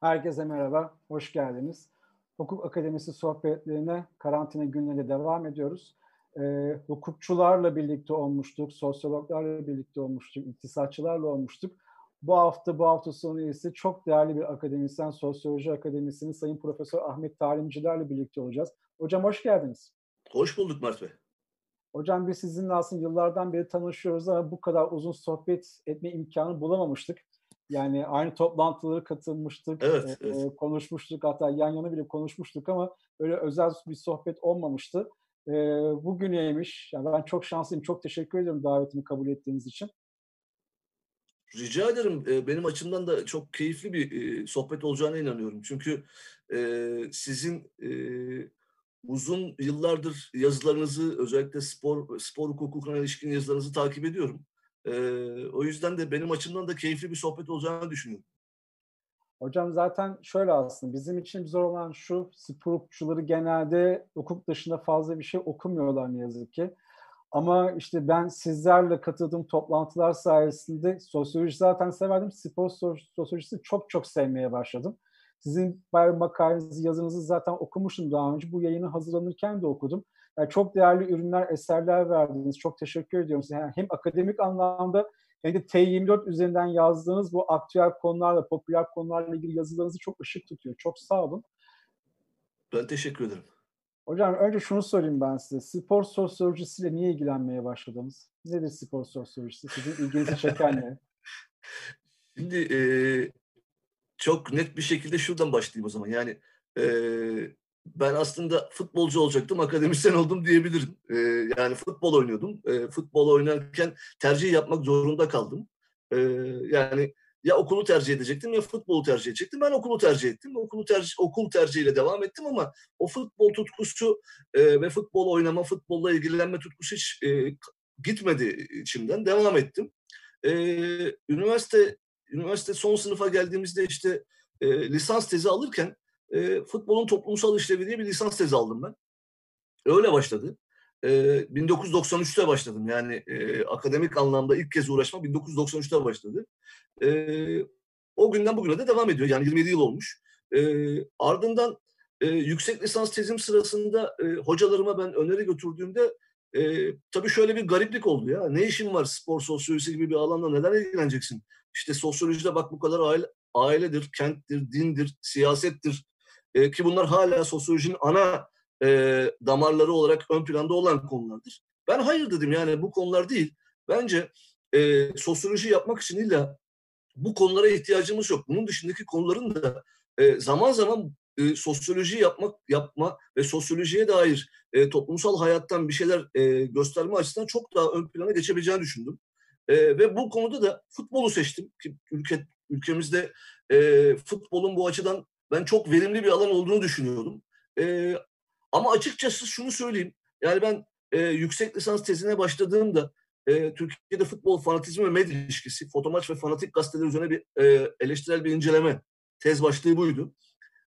Herkese merhaba, hoş geldiniz. Hukuk Akademisi sohbetlerine karantina günlerinde devam ediyoruz. E, hukukçularla birlikte olmuştuk, sosyologlarla birlikte olmuştuk, iktisatçılarla olmuştuk. Bu hafta, bu hafta sonu ise çok değerli bir akademisyen, Sosyoloji Akademisi'nin Sayın Profesör Ahmet Talimcilerle birlikte olacağız. Hocam hoş geldiniz. Hoş bulduk Mert Bey. Hocam biz sizinle aslında yıllardan beri tanışıyoruz ama bu kadar uzun sohbet etme imkanı bulamamıştık. Yani aynı toplantılara katılmıştık, evet, e, evet. konuşmuştuk hatta yan yana bile konuşmuştuk ama böyle özel bir sohbet olmamıştı. E, bugüneymiş. Yani ben çok şanslıyım, çok teşekkür ediyorum davetimi kabul ettiğiniz için. Rica ederim. Benim açımdan da çok keyifli bir sohbet olacağına inanıyorum. Çünkü sizin uzun yıllardır yazılarınızı özellikle spor spor hukukuna ilişkin yazılarınızı takip ediyorum. O yüzden de benim açımdan da keyifli bir sohbet olacağını düşünüyorum. Hocam zaten şöyle aslında bizim için zor olan şu spor hukukçuları genelde hukuk dışında fazla bir şey okumuyorlar ne yazık ki. Ama işte ben sizlerle katıldığım toplantılar sayesinde sosyoloji zaten severdim. Spor sosyolojisi çok çok sevmeye başladım. Sizin makalenizi, yazınızı zaten okumuştum daha önce. Bu yayını hazırlanırken de okudum. Yani çok değerli ürünler, eserler verdiniz. Çok teşekkür ediyorum size. Yani hem akademik anlamda hem de T24 üzerinden yazdığınız bu aktüel konularla, popüler konularla ilgili yazılarınızı çok ışık tutuyor. Çok sağ olun. Ben teşekkür ederim. Hocam önce şunu sorayım ben size. Spor sosyolojisiyle niye ilgilenmeye başladınız? Nedir spor sosyolojisi? Sizin ilginizi çeken ne? Şimdi e, çok net bir şekilde şuradan başlayayım o zaman. Yani e, ben aslında futbolcu olacaktım, akademisyen oldum diyebilirim. E, yani futbol oynuyordum. E, futbol oynarken tercih yapmak zorunda kaldım. E, yani ya okulu tercih edecektim ya futbolu tercih edecektim. Ben okulu tercih ettim. Okulu tercih, okul tercihiyle devam ettim ama o futbol tutkusu e, ve futbol oynama, futbolla ilgilenme tutkusu hiç e, gitmedi içimden. Devam ettim. E, üniversite üniversite son sınıfa geldiğimizde işte e, lisans tezi alırken e, futbolun toplumsal işlevi diye bir lisans tezi aldım ben. Öyle başladı. E, 1993'te başladım. Yani e, akademik anlamda ilk kez uğraşma 1993'te başladı. E, o günden bugüne de devam ediyor. Yani 27 yıl olmuş. E, ardından e, yüksek lisans tezim sırasında e, hocalarıma ben öneri götürdüğümde e, tabii şöyle bir gariplik oldu ya. Ne işin var spor sosyolojisi gibi bir alanda neden ilgileneceksin? İşte sosyolojide bak bu kadar aile, ailedir, kenttir, dindir, siyasettir. E, ki bunlar hala sosyolojinin ana e, damarları olarak ön planda olan konulardır. Ben hayır dedim yani bu konular değil. Bence e, sosyoloji yapmak için illa bu konulara ihtiyacımız yok. Bunun dışındaki konuların da e, zaman zaman e, sosyoloji yapmak yapma ve sosyolojiye dair e, toplumsal hayattan bir şeyler e, gösterme açısından çok daha ön plana geçebileceğini düşündüm. E, ve bu konuda da futbolu seçtim. Ki ülke ülkemizde e, futbolun bu açıdan ben çok verimli bir alan olduğunu düşünüyordum. E, ama açıkçası şunu söyleyeyim. Yani ben e, yüksek lisans tezine başladığımda e, Türkiye'de futbol fanatizmi ve medya ilişkisi, fotomaç ve fanatik gazeteler üzerine bir e, eleştirel bir inceleme tez başlığı buydu.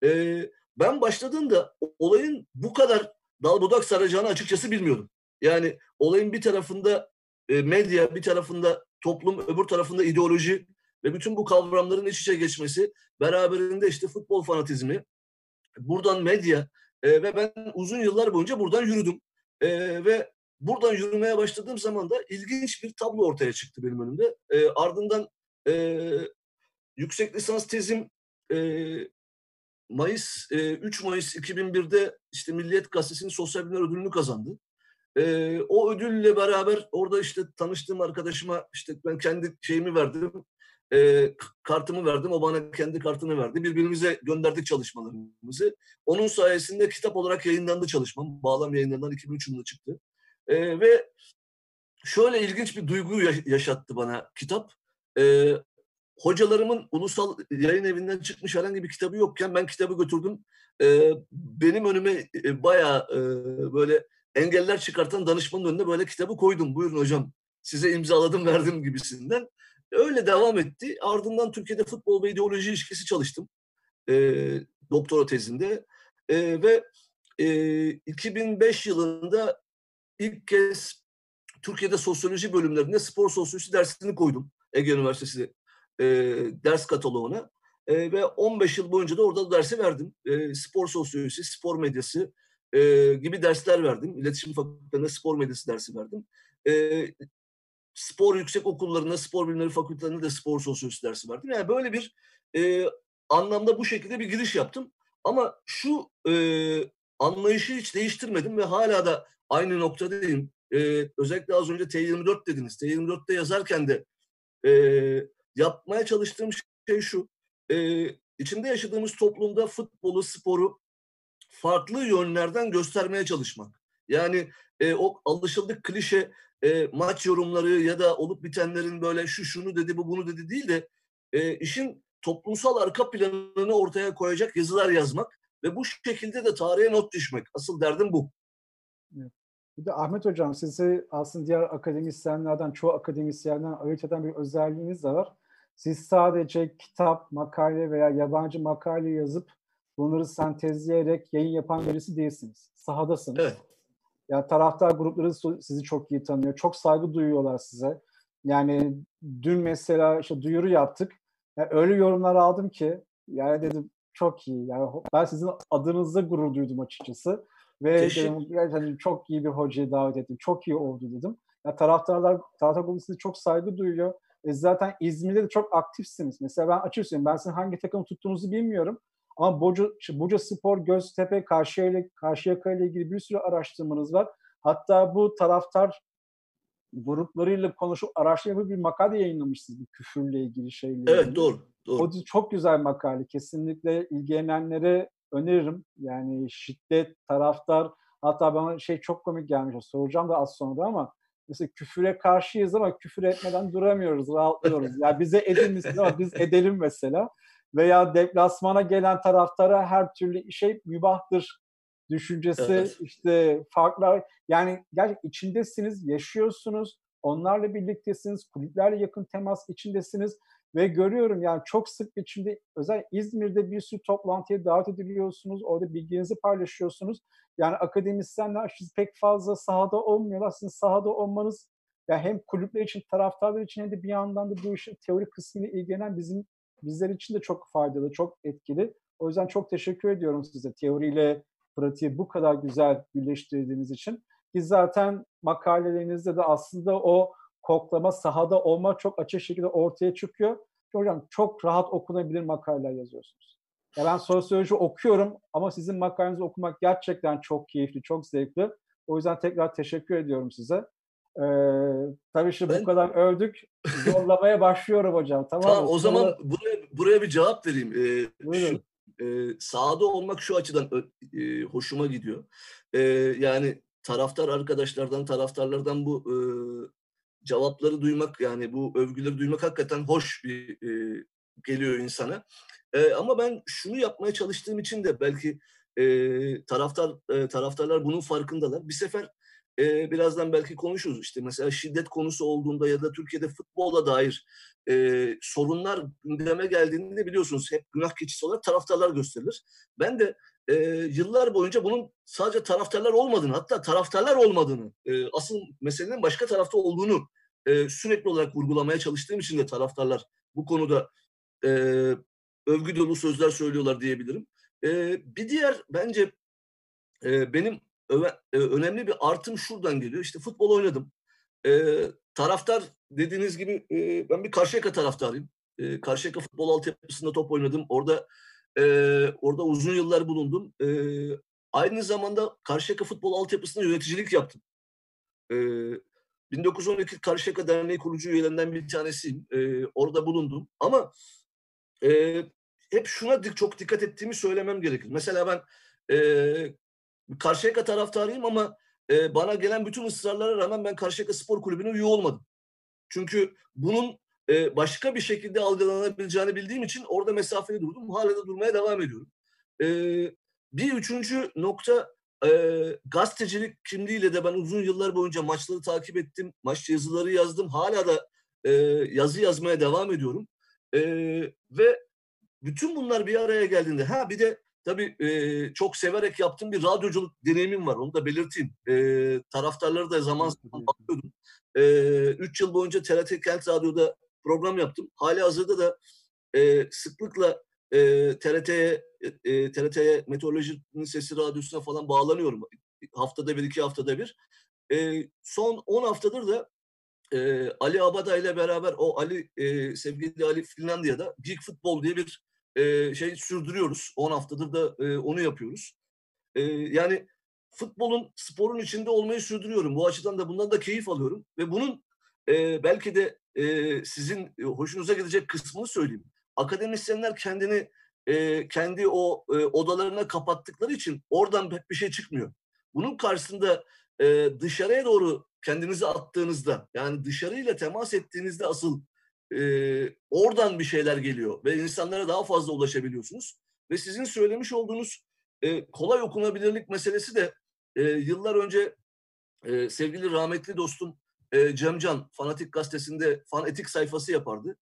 E, ben başladığımda olayın bu kadar dal budak saracağını açıkçası bilmiyordum. Yani olayın bir tarafında e, medya, bir tarafında toplum, öbür tarafında ideoloji ve bütün bu kavramların iç içe geçmesi beraberinde işte futbol fanatizmi, buradan medya e, ve ben uzun yıllar boyunca buradan yürüdüm. E, ve buradan yürümeye başladığım zaman da ilginç bir tablo ortaya çıktı benim önümde. E, ardından e, yüksek lisans tezim e, Mayıs e, 3 Mayıs 2001'de işte Milliyet Gazetesi'nin sosyal bilimler ödülünü kazandı. E, o ödülle beraber orada işte tanıştığım arkadaşıma işte ben kendi şeyimi verdim, e, kartımı verdim, o bana kendi kartını verdi. Birbirimize gönderdik çalışmalarımızı. Onun sayesinde kitap olarak yayınlandı çalışmam. Bağlam yayınlarından 2003 yılında çıktı. E, ve şöyle ilginç bir duygu yaşattı bana kitap. E, hocalarımın ulusal yayın evinden çıkmış herhangi bir kitabı yokken ben kitabı götürdüm. E, benim önüme e, bayağı e, böyle engeller çıkartan danışmanın önüne böyle kitabı koydum. Buyurun hocam size imzaladım verdim gibisinden. Öyle devam etti. Ardından Türkiye'de futbol ve ideoloji ilişkisi çalıştım. E, doktora tezinde. E, ve e, 2005 yılında ilk kez Türkiye'de sosyoloji bölümlerinde spor sosyolojisi dersini koydum. Ege Üniversitesi e, ders kataloğuna. E, ve 15 yıl boyunca da orada dersi verdim. E, spor sosyolojisi, spor medyası e, gibi dersler verdim. İletişim fakültelerinde spor medyası dersi verdim. E, spor yüksek okullarında, spor bilimleri fakültelerinde de spor sosyolojisi dersi verdim. Yani böyle bir e, anlamda bu şekilde bir giriş yaptım. Ama şu e, anlayışı hiç değiştirmedim ve hala da aynı noktadayım. E, özellikle az önce T24 dediniz. T24'te yazarken de e, yapmaya çalıştığım şey şu. E, içinde yaşadığımız toplumda futbolu, sporu farklı yönlerden göstermeye çalışmak. Yani e, o alışıldık klişe e, maç yorumları ya da olup bitenlerin böyle şu şunu dedi bu bunu dedi değil de e, işin toplumsal arka planını ortaya koyacak yazılar yazmak ve bu şekilde de tarihe not düşmek. Asıl derdim bu. Bir de Ahmet Hocam sizi aslında diğer akademisyenlerden, çoğu akademisyenden ayırt eden bir özelliğiniz de var. Siz sadece kitap, makale veya yabancı makale yazıp bunları sentezleyerek yayın yapan birisi değilsiniz. Sahadasınız. Evet. Ya taraftar grupları sizi çok iyi tanıyor. Çok saygı duyuyorlar size. Yani dün mesela işte duyuru yaptık. Yani öyle yorumlar aldım ki yani dedim çok iyi. Yani ben sizin adınızda gurur duydum açıkçası. Ve dedim, yani çok iyi bir hocayı davet ettim. Çok iyi oldu dedim. Ya taraftarlar, taraftar grubu size çok saygı duyuyor. E zaten İzmir'de de çok aktifsiniz. Mesela ben açık söyleyeyim. Ben sizin hangi takımı tuttuğunuzu bilmiyorum. Ama Boca, Buca Spor, Göztepe, Karşıyaka, Karşıyaka ile ilgili bir sürü araştırmanız var. Hatta bu taraftar gruplarıyla konuşup araştırma bir makale yayınlamışsınız bu küfürle ilgili şeyle. Evet doğru. doğru. O çok güzel makale. Kesinlikle ilgilenenlere öneririm. Yani şiddet, taraftar hatta bana şey çok komik gelmiş. Soracağım da az sonra ama mesela küfüre karşıyız ama küfür etmeden duramıyoruz, rahatlıyoruz. Yani bize edin ama biz edelim mesela. Veya deplasmana gelen taraftara her türlü şey mübahtır düşüncesi evet. işte farklar yani gerçekten içindesiniz, yaşıyorsunuz, onlarla birliktesiniz, kulüplerle yakın temas içindesiniz ve görüyorum yani çok sık biçimde özel İzmir'de bir sürü toplantıya davet ediliyorsunuz. Orada bilginizi paylaşıyorsunuz. Yani akademisyenler siz pek fazla sahada olmuyorlar. Sizin sahada olmanız ya yani hem kulüpler için, taraftarlar için hem de bir yandan da bu işin teori kısmıyla ilgilenen bizim bizler için de çok faydalı, çok etkili. O yüzden çok teşekkür ediyorum size teoriyle pratiği bu kadar güzel birleştirdiğiniz için. Ki zaten makalelerinizde de aslında o koklama, sahada olma çok açık şekilde ortaya çıkıyor. Hocam çok rahat okunabilir makaleler yazıyorsunuz. Ya ben sosyoloji okuyorum ama sizin makalenizi okumak gerçekten çok keyifli, çok zevkli. O yüzden tekrar teşekkür ediyorum size. Ee, tabii şimdi ben... bu kadar övdük. Zorlamaya başlıyorum hocam. Tamam, tamam o zaman buraya, buraya bir cevap vereyim. Ee, Buyurun. Şu, e, sahada olmak şu açıdan e, hoşuma gidiyor. E, yani taraftar arkadaşlardan, taraftarlardan bu e, cevapları duymak yani bu övgüleri duymak hakikaten hoş bir e, geliyor insana. E, ama ben şunu yapmaya çalıştığım için de belki e, taraftar e, taraftarlar bunun farkındalar. Bir sefer e, birazdan belki konuşuruz işte mesela şiddet konusu olduğunda ya da Türkiye'de futbola dair e, sorunlar gündeme geldiğinde biliyorsunuz hep günah keçisi olarak taraftarlar gösterilir. Ben de e, yıllar boyunca bunun sadece taraftarlar olmadığını hatta taraftarlar olmadığını e, asıl meselenin başka tarafta olduğunu e, sürekli olarak vurgulamaya çalıştığım için de taraftarlar bu konuda e, övgü dolu sözler söylüyorlar diyebilirim. E, bir diğer bence e, benim önemli bir artım şuradan geliyor. İşte futbol oynadım. E, taraftar dediğiniz gibi e, ben bir Karşıyaka taraftarıyım. E, Karşıyaka futbol altyapısında top oynadım. Orada e, orada uzun yıllar bulundum. E, aynı zamanda Karşıyaka futbol altyapısında yöneticilik yaptım. E, 1912 Karşıyaka Derneği kurucu üyelerinden bir tanesiyim. E, orada bulundum. Ama e, hep şuna çok dikkat ettiğimi söylemem gerekir. Mesela ben e, Karşıyaka taraftarıyım ama e, bana gelen bütün ısrarlara rağmen ben Karşıyaka Spor Kulübü'ne üye olmadım. Çünkü bunun e, başka bir şekilde algılanabileceğini bildiğim için orada mesafeli durdum. Hala da durmaya devam ediyorum. E, bir üçüncü nokta e, gazetecilik kimliğiyle de ben uzun yıllar boyunca maçları takip ettim. Maç yazıları yazdım. Hala da e, yazı yazmaya devam ediyorum. E, ve bütün bunlar bir araya geldiğinde ha bir de tabii e, çok severek yaptığım bir radyoculuk deneyimim var. Onu da belirteyim. E, taraftarları da zaman zaman bakıyordum. E, üç yıl boyunca TRT Kent Radyo'da program yaptım. Hali hazırda da e, sıklıkla e, TRT'ye e, TRT'ye Meteorolojinin Sesi Radyosu'na falan bağlanıyorum. Haftada bir, iki haftada bir. E, son 10 haftadır da e, Ali Abada ile beraber o Ali e, sevgili Ali Finlandiya'da Geek Futbol diye bir e, şey sürdürüyoruz. 10 haftadır da e, onu yapıyoruz. E, yani futbolun, sporun içinde olmayı sürdürüyorum. Bu açıdan da bundan da keyif alıyorum. Ve bunun e, belki de e, sizin hoşunuza gidecek kısmını söyleyeyim. Akademisyenler kendini e, kendi o e, odalarına kapattıkları için oradan pek bir şey çıkmıyor. Bunun karşısında e, dışarıya doğru kendinizi attığınızda yani dışarıyla temas ettiğinizde asıl e, oradan bir şeyler geliyor ve insanlara daha fazla ulaşabiliyorsunuz. Ve sizin söylemiş olduğunuz e, kolay okunabilirlik meselesi de e, yıllar önce e, sevgili rahmetli dostum e, Cemcan Fanatik Gazetesi'nde fanatik sayfası yapardı.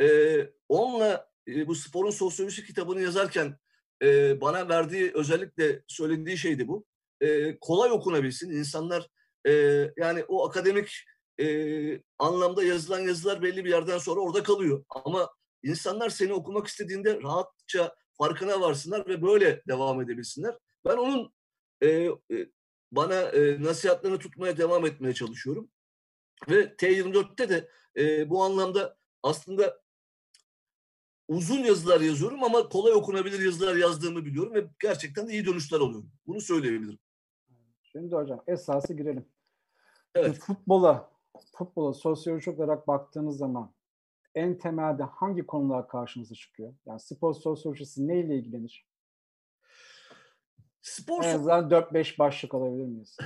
E, onunla e, bu sporun sosyolojisi kitabını yazarken e, bana verdiği özellikle söylediği şeydi bu. E, kolay okunabilsin. İnsanlar e, yani o akademik e, anlamda yazılan yazılar belli bir yerden sonra orada kalıyor. Ama insanlar seni okumak istediğinde rahatça farkına varsınlar ve böyle devam edebilsinler. Ben onun e, e, bana e, nasihatlerini tutmaya devam etmeye çalışıyorum. Ve T24'te de e, bu anlamda aslında uzun yazılar yazıyorum ama kolay okunabilir yazılar yazdığımı biliyorum ve gerçekten de iyi dönüşler alıyorum. Bunu söyleyebilirim. Şimdi hocam esası girelim. Evet. Futbola, futbola sosyolojik olarak baktığınız zaman en temelde hangi konular karşınıza çıkıyor? Yani spor sosyolojisi neyle ilgilenir? Spor en azından 4-5 başlık alabilir miyiz?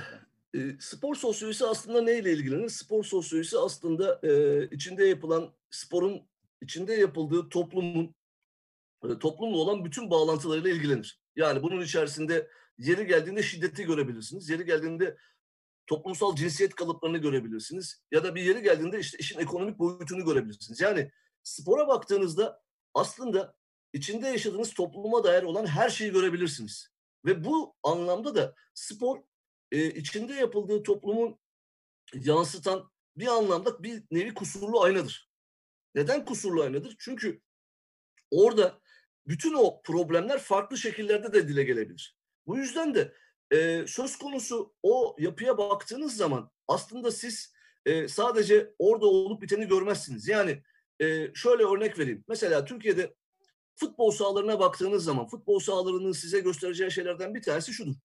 E, spor sosyolojisi aslında neyle ilgilenir? Spor sosyolojisi aslında e, içinde yapılan sporun içinde yapıldığı toplumun e, toplumla olan bütün bağlantılarıyla ilgilenir. Yani bunun içerisinde yeri geldiğinde şiddeti görebilirsiniz. Yeri geldiğinde toplumsal cinsiyet kalıplarını görebilirsiniz. Ya da bir yeri geldiğinde işte işin ekonomik boyutunu görebilirsiniz. Yani spora baktığınızda aslında içinde yaşadığınız topluma dair olan her şeyi görebilirsiniz. Ve bu anlamda da spor e, içinde yapıldığı toplumun yansıtan bir anlamda bir nevi kusurlu aynadır. Neden kusurlu aynadır? Çünkü orada bütün o problemler farklı şekillerde de dile gelebilir. Bu yüzden de e, söz konusu o yapıya baktığınız zaman aslında siz e, sadece orada olup biteni görmezsiniz. Yani e, şöyle örnek vereyim. Mesela Türkiye'de futbol sahalarına baktığınız zaman futbol sahalarının size göstereceği şeylerden bir tanesi şudur.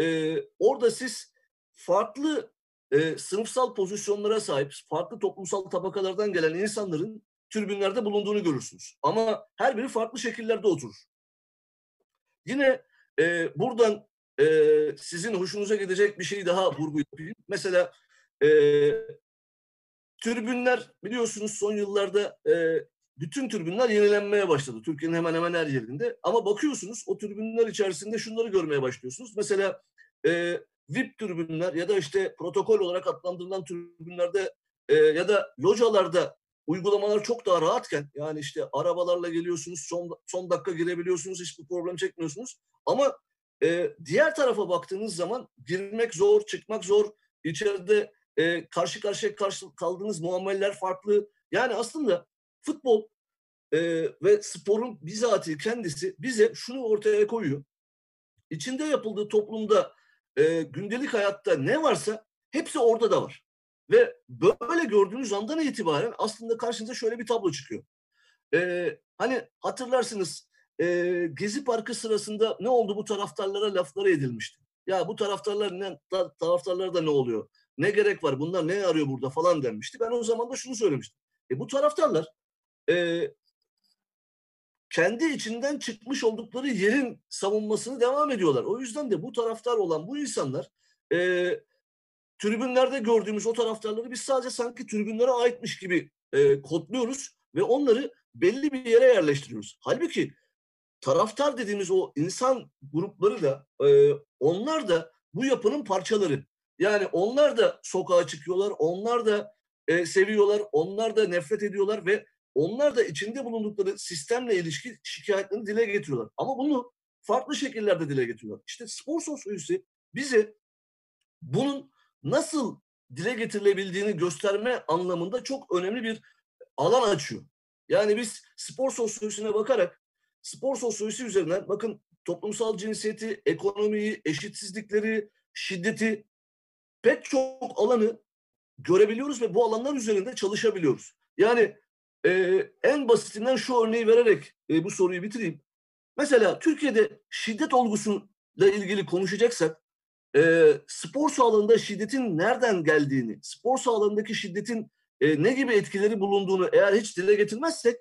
E, orada siz farklı e, sınıfsal pozisyonlara sahip, farklı toplumsal tabakalardan gelen insanların tribünlerde bulunduğunu görürsünüz. Ama her biri farklı şekillerde oturur. Yine e, buradan e, sizin hoşunuza gidecek bir şeyi daha vurgu yapayım. Mesela e, tribünler biliyorsunuz son yıllarda e, bütün tribünler yenilenmeye başladı. Türkiye'nin hemen hemen her yerinde. Ama bakıyorsunuz o tribünler içerisinde şunları görmeye başlıyorsunuz. Mesela e, VIP tribünler ya da işte protokol olarak adlandırılan tribünlerde e, ya da localarda uygulamalar çok daha rahatken yani işte arabalarla geliyorsunuz son, son dakika girebiliyorsunuz hiçbir problem çekmiyorsunuz. Ama e, diğer tarafa baktığınız zaman girmek zor, çıkmak zor. İçeride e, karşı karşıya karşı kaldığınız muameleler farklı. Yani aslında futbol e, ve sporun bizatihi kendisi bize şunu ortaya koyuyor. İçinde yapıldığı toplumda e, gündelik hayatta ne varsa hepsi orada da var. Ve böyle gördüğünüz andan itibaren aslında karşınıza şöyle bir tablo çıkıyor. E, hani hatırlarsınız e, Gezi Parkı sırasında ne oldu bu taraftarlara lafları edilmişti. Ya bu taraftarlar ne taraftarlar da ne oluyor? Ne gerek var? Bunlar ne arıyor burada falan denmişti. Ben o zaman da şunu söylemiştim. E bu taraftarlar e, kendi içinden çıkmış oldukları yerin savunmasını devam ediyorlar. O yüzden de bu taraftar olan bu insanlar e, tribünlerde gördüğümüz o taraftarları biz sadece sanki tribünlere aitmiş gibi e, kodluyoruz ve onları belli bir yere yerleştiriyoruz. Halbuki taraftar dediğimiz o insan grupları da e, onlar da bu yapının parçaları. Yani onlar da sokağa çıkıyorlar, onlar da e, seviyorlar, onlar da nefret ediyorlar ve onlar da içinde bulundukları sistemle ilişki şikayetlerini dile getiriyorlar. Ama bunu farklı şekillerde dile getiriyorlar. İşte spor sosyolojisi bize bunun nasıl dile getirilebildiğini gösterme anlamında çok önemli bir alan açıyor. Yani biz spor sosyolojisine bakarak spor sosyolojisi üzerinden bakın toplumsal cinsiyeti, ekonomiyi, eşitsizlikleri, şiddeti pek çok alanı görebiliyoruz ve bu alanlar üzerinde çalışabiliyoruz. Yani e, en basitinden şu örneği vererek e, bu soruyu bitireyim. Mesela Türkiye'de şiddet olgusuyla ilgili konuşacaksak e, spor sağlığında şiddetin nereden geldiğini, spor sağlığındaki şiddetin e, ne gibi etkileri bulunduğunu eğer hiç dile getirmezsek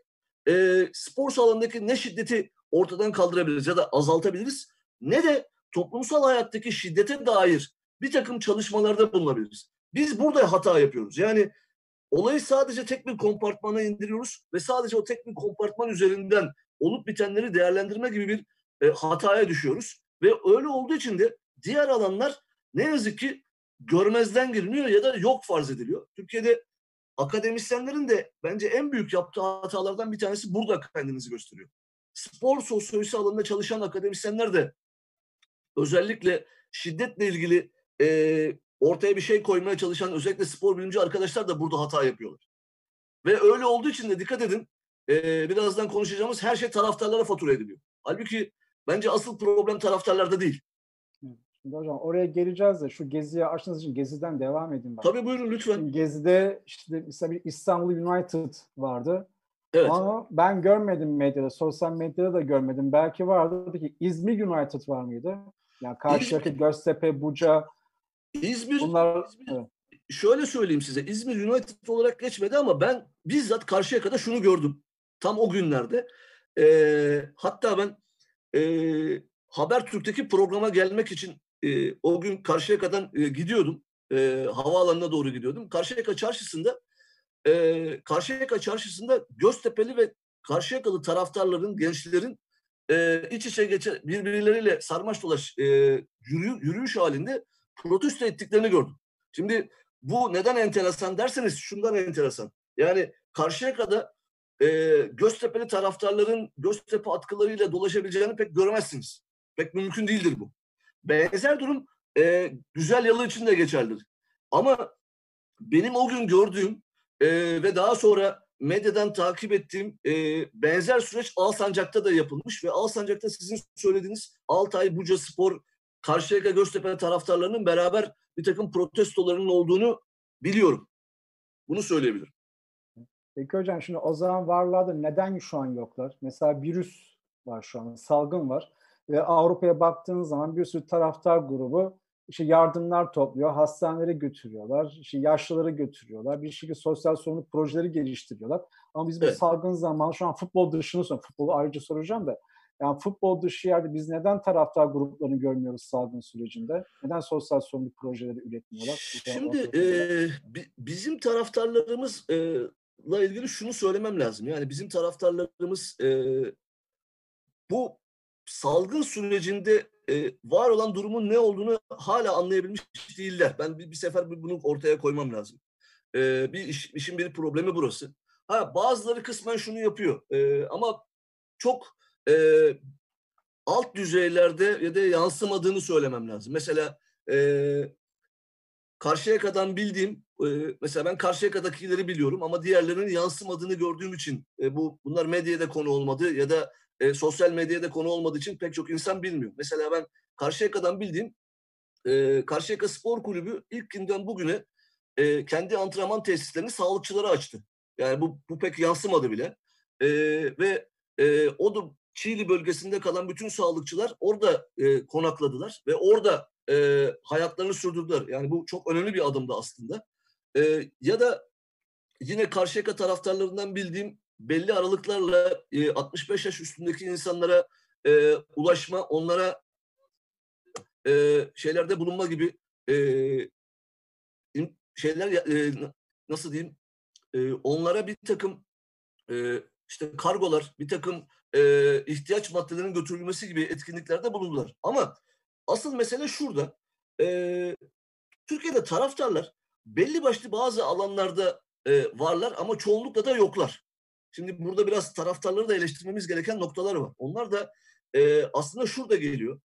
e, spor sağlığındaki ne şiddeti ortadan kaldırabiliriz ya da azaltabiliriz ne de toplumsal hayattaki şiddete dair bir takım çalışmalarda bulunabiliriz. Biz burada hata yapıyoruz. Yani olayı sadece tek bir kompartmana indiriyoruz ve sadece o tek bir kompartman üzerinden olup bitenleri değerlendirme gibi bir e, hataya düşüyoruz. Ve öyle olduğu için de diğer alanlar ne yazık ki görmezden geliniyor ya da yok farz ediliyor. Türkiye'de akademisyenlerin de bence en büyük yaptığı hatalardan bir tanesi burada kendinizi gösteriyor. Spor sosyolojisi alanında çalışan akademisyenler de özellikle şiddetle ilgili e, ortaya bir şey koymaya çalışan özellikle spor bilimci arkadaşlar da burada hata yapıyorlar. Ve öyle olduğu için de dikkat edin e, birazdan konuşacağımız her şey taraftarlara fatura ediliyor. Halbuki bence asıl problem taraftarlarda değil. Şimdi hocam oraya geleceğiz de şu geziye açtığınız için geziden devam edin. Ben. Tabii buyurun lütfen. Şimdi gezide işte mesela bir İstanbul United vardı. Evet. Ama ben görmedim medyada, sosyal medyada da görmedim. Belki vardı. Peki İzmir United var mıydı? Yani Karşıyaka, Göztepe, Buca. İzmir, bunlar, İzmir evet. şöyle söyleyeyim size. İzmir United olarak geçmedi ama ben bizzat Karşıyaka'da şunu gördüm. Tam o günlerde. Ee, hatta ben e, Habertürk'teki programa gelmek için e, o gün Karşıyaka'dan e, gidiyordum. E, havaalanına doğru gidiyordum. Karşıyaka çarşısında e, Karşıyaka çarşısında Göztepe'li ve Karşıyakalı taraftarların, gençlerin e, iç içe geçe birbirleriyle sarmaş dolaş e, yürü, yürüyüş halinde protesto ettiklerini gördüm. Şimdi bu neden enteresan derseniz şundan enteresan. Yani Karşıyaka'da e, Göztepe'li taraftarların Göztepe atkılarıyla dolaşabileceğini pek görmezsiniz. Pek mümkün değildir bu. Benzer durum e, güzel yalı için de geçerlidir. Ama benim o gün gördüğüm e, ve daha sonra medyadan takip ettiğim e, benzer süreç Alsancak'ta da yapılmış ve Alsancak'ta sizin söylediğiniz Altay, Buca Spor, Karşıyaka, Göztepe taraftarlarının beraber bir takım protestolarının olduğunu biliyorum. Bunu söyleyebilirim. Peki hocam şimdi o zaman varlardı neden şu an yoklar? Mesela virüs var şu an, salgın var. Ve Avrupa'ya baktığınız zaman bir sürü taraftar grubu işte yardımlar topluyor, hastanelere götürüyorlar, işte yaşlıları götürüyorlar, bir şekilde sosyal sorumluluk projeleri geliştiriyorlar. Ama biz bu evet. salgın zamanı şu an futbol dışını sonra futbolu ayrıca soracağım da yani futbol dışı yerde biz neden taraftar gruplarını görmüyoruz salgın sürecinde? Neden sosyal sorumluluk projeleri üretmiyorlar? Şimdi e, bizim taraftarlarımızla e, ilgili şunu söylemem lazım. Yani bizim taraftarlarımız e, bu salgın sürecinde e, var olan durumun ne olduğunu hala anlayabilmiş değiller. Ben bir, bir sefer bunu ortaya koymam lazım. E, bir iş, işin bir problemi burası. Ha bazıları kısmen şunu yapıyor e, ama çok e, alt düzeylerde ya da yansımadığını söylemem lazım. Mesela e, Karşıyaka'dan bildiğim, e, mesela ben Karşıyaka'dakileri biliyorum ama diğerlerinin yansımadığını gördüğüm için e, bu bunlar medyada konu olmadı ya da e, sosyal medyada konu olmadığı için pek çok insan bilmiyor. Mesela ben Karşıyaka'dan bildiğim e, Karşıyaka Spor Kulübü ilk günden bugüne e, kendi antrenman tesislerini sağlıkçılara açtı. Yani bu, bu pek yansımadı bile. E, ve e, o da Çiğli bölgesinde kalan bütün sağlıkçılar orada e, konakladılar ve orada e, hayatlarını sürdürdüler. Yani bu çok önemli bir adımdı aslında. E, ya da yine Karşıyaka taraftarlarından bildiğim belli aralıklarla e, 65 yaş üstündeki insanlara e, ulaşma, onlara e, şeylerde bulunma gibi e, şeyler e, nasıl diyeyim e, onlara bir takım e, işte kargolar, bir takım e, ihtiyaç maddelerinin götürülmesi gibi etkinliklerde bulundular. Ama asıl mesele şurada. E, Türkiye'de taraftarlar belli başlı bazı alanlarda e, varlar ama çoğunlukla da yoklar. Şimdi burada biraz taraftarları da eleştirmemiz gereken noktalar var. Onlar da e, aslında şurada geliyor.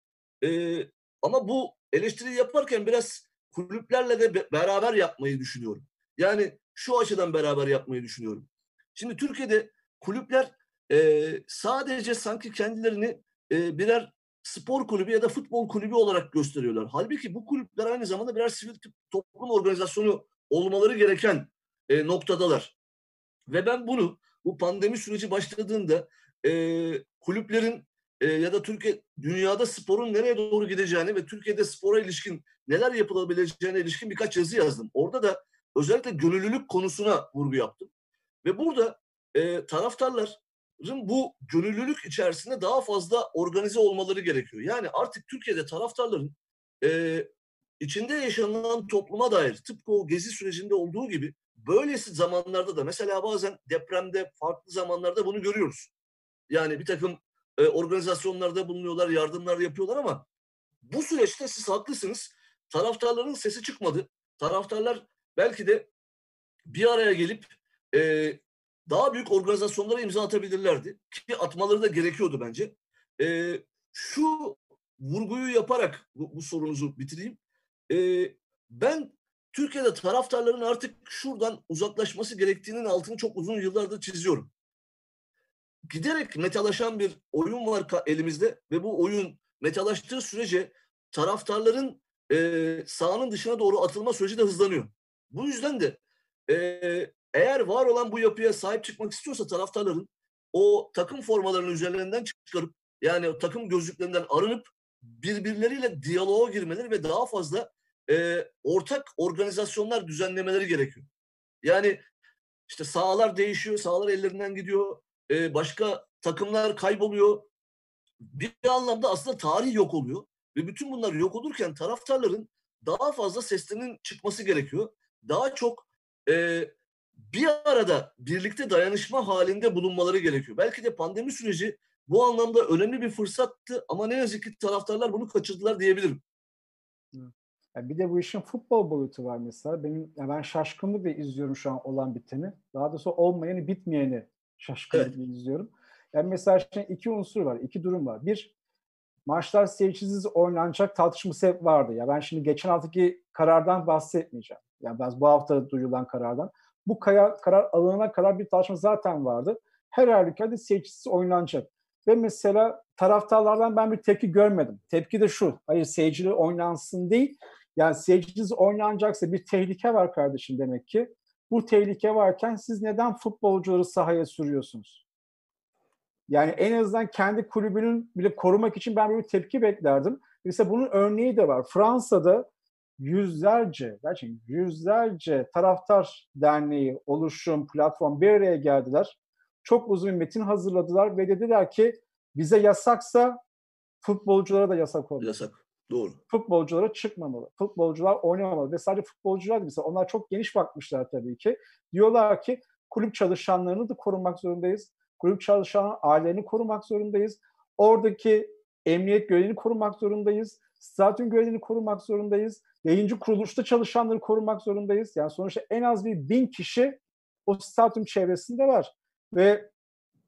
E, ama bu eleştiri yaparken biraz kulüplerle de beraber yapmayı düşünüyorum. Yani şu açıdan beraber yapmayı düşünüyorum. Şimdi Türkiye'de kulüpler e, sadece sanki kendilerini e, birer spor kulübü ya da futbol kulübü olarak gösteriyorlar. Halbuki bu kulüpler aynı zamanda birer sivil toplum organizasyonu olmaları gereken e, noktadalar. Ve ben bunu bu pandemi süreci başladığında e, kulüplerin e, ya da Türkiye dünyada sporun nereye doğru gideceğini ve Türkiye'de spora ilişkin neler yapılabileceğine ilişkin birkaç yazı yazdım. Orada da özellikle gönüllülük konusuna vurgu yaptım. Ve burada e, taraftarların bu gönüllülük içerisinde daha fazla organize olmaları gerekiyor. Yani artık Türkiye'de taraftarların e, içinde yaşanan topluma dair tıpkı o gezi sürecinde olduğu gibi böylesi zamanlarda da mesela bazen depremde farklı zamanlarda bunu görüyoruz. Yani bir takım e, organizasyonlarda bulunuyorlar, yardımlar yapıyorlar ama bu süreçte siz haklısınız. Taraftarların sesi çıkmadı. Taraftarlar belki de bir araya gelip e, daha büyük organizasyonlara imza atabilirlerdi. Ki atmaları da gerekiyordu bence. E, şu vurguyu yaparak bu, bu sorunuzu bitireyim. E, ben Türkiye'de taraftarların artık şuradan uzaklaşması gerektiğinin altını çok uzun yıllardır çiziyorum. Giderek metalaşan bir oyun var elimizde ve bu oyun metalaştığı sürece taraftarların e, sahanın dışına doğru atılma süreci de hızlanıyor. Bu yüzden de e, eğer var olan bu yapıya sahip çıkmak istiyorsa taraftarların o takım formalarını üzerlerinden çıkarıp yani takım gözlüklerinden arınıp birbirleriyle diyaloğa girmeleri ve daha fazla e, ortak organizasyonlar düzenlemeleri gerekiyor. Yani işte sahalar değişiyor, sahalar ellerinden gidiyor, e, başka takımlar kayboluyor. Bir anlamda aslında tarih yok oluyor. Ve bütün bunlar yok olurken taraftarların daha fazla seslerinin çıkması gerekiyor. Daha çok e, bir arada birlikte dayanışma halinde bulunmaları gerekiyor. Belki de pandemi süreci bu anlamda önemli bir fırsattı ama ne yazık ki taraftarlar bunu kaçırdılar diyebilirim. Yani bir de bu işin futbol boyutu var mesela. Benim yani ben şaşkınlıkla izliyorum şu an olan biteni. Daha doğrusu olmayanı bitmeyeni şaşkınlıkla evet. izliyorum. Yani mesela şimdi iki unsur var, iki durum var. Bir, maçlar seyircisiz oynanacak tartışması hep vardı. Ya ben şimdi geçen haftaki karardan bahsetmeyeceğim. Yani ben bu hafta duyulan karardan. Bu karar, karar alınana kadar bir tartışma zaten vardı. Her halükarda seyircisiz oynanacak. Ve mesela taraftarlardan ben bir tepki görmedim. Tepki de şu, hayır seyircili oynansın değil. Yani seyircisiz oynanacaksa bir tehlike var kardeşim demek ki. Bu tehlike varken siz neden futbolcuları sahaya sürüyorsunuz? Yani en azından kendi kulübünün bile korumak için ben bir tepki beklerdim. Mesela bunun örneği de var. Fransa'da yüzlerce, gerçekten yüzlerce taraftar derneği, oluşum, platform bir araya geldiler. Çok uzun bir metin hazırladılar ve dediler ki bize yasaksa futbolculara da yasak olmalı. Yasak. Doğru. Futbolculara çıkmamalı. Futbolcular oynamamalı. Ve sadece futbolcular değil. Mesela onlar çok geniş bakmışlar tabii ki. Diyorlar ki kulüp çalışanlarını da korumak zorundayız. Kulüp çalışan ailelerini korumak zorundayız. Oradaki emniyet görevini korumak zorundayız. Stadyum görevini korumak zorundayız. Yayıncı kuruluşta çalışanları korumak zorundayız. Yani sonuçta en az bir bin kişi o stadyum çevresinde var. Ve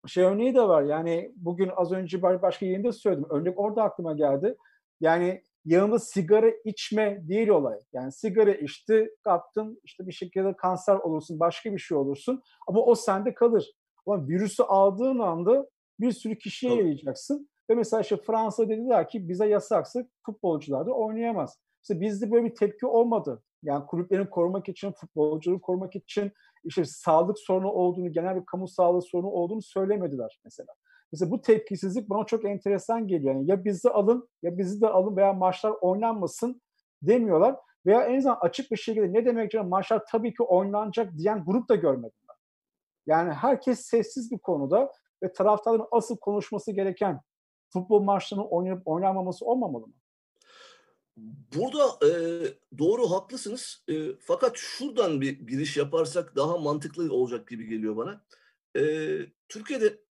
şey örneği de var. Yani bugün az önce başka yayında söyledim. Örnek orada aklıma geldi. Yani yanında sigara içme değil olay. Yani sigara içti, kaptın, işte bir şekilde kanser olursun, başka bir şey olursun. Ama o sende kalır. Ama virüsü aldığın anda bir sürü kişiye yayılacaksın. Ve mesela işte Fransa dediler ki bize yasaksa futbolcular da oynayamaz. İşte bizde böyle bir tepki olmadı. Yani kulüplerin korumak için, futbolcuları korumak için işte sağlık sorunu olduğunu, genel bir kamu sağlığı sorunu olduğunu söylemediler mesela. Mesela bu tepkisizlik bana çok enteresan geliyor. Yani ya bizi alın ya bizi de alın veya maçlar oynanmasın demiyorlar. Veya en azından açık bir şekilde ne demek canım maçlar tabii ki oynanacak diyen grup da görmedim ben. Yani herkes sessiz bir konuda ve taraftarların asıl konuşması gereken futbol maçlarının oynanıp oynanmaması olmamalı mı? Burada e, doğru haklısınız. E, fakat şuradan bir giriş yaparsak daha mantıklı olacak gibi geliyor bana. E, Türkiye'de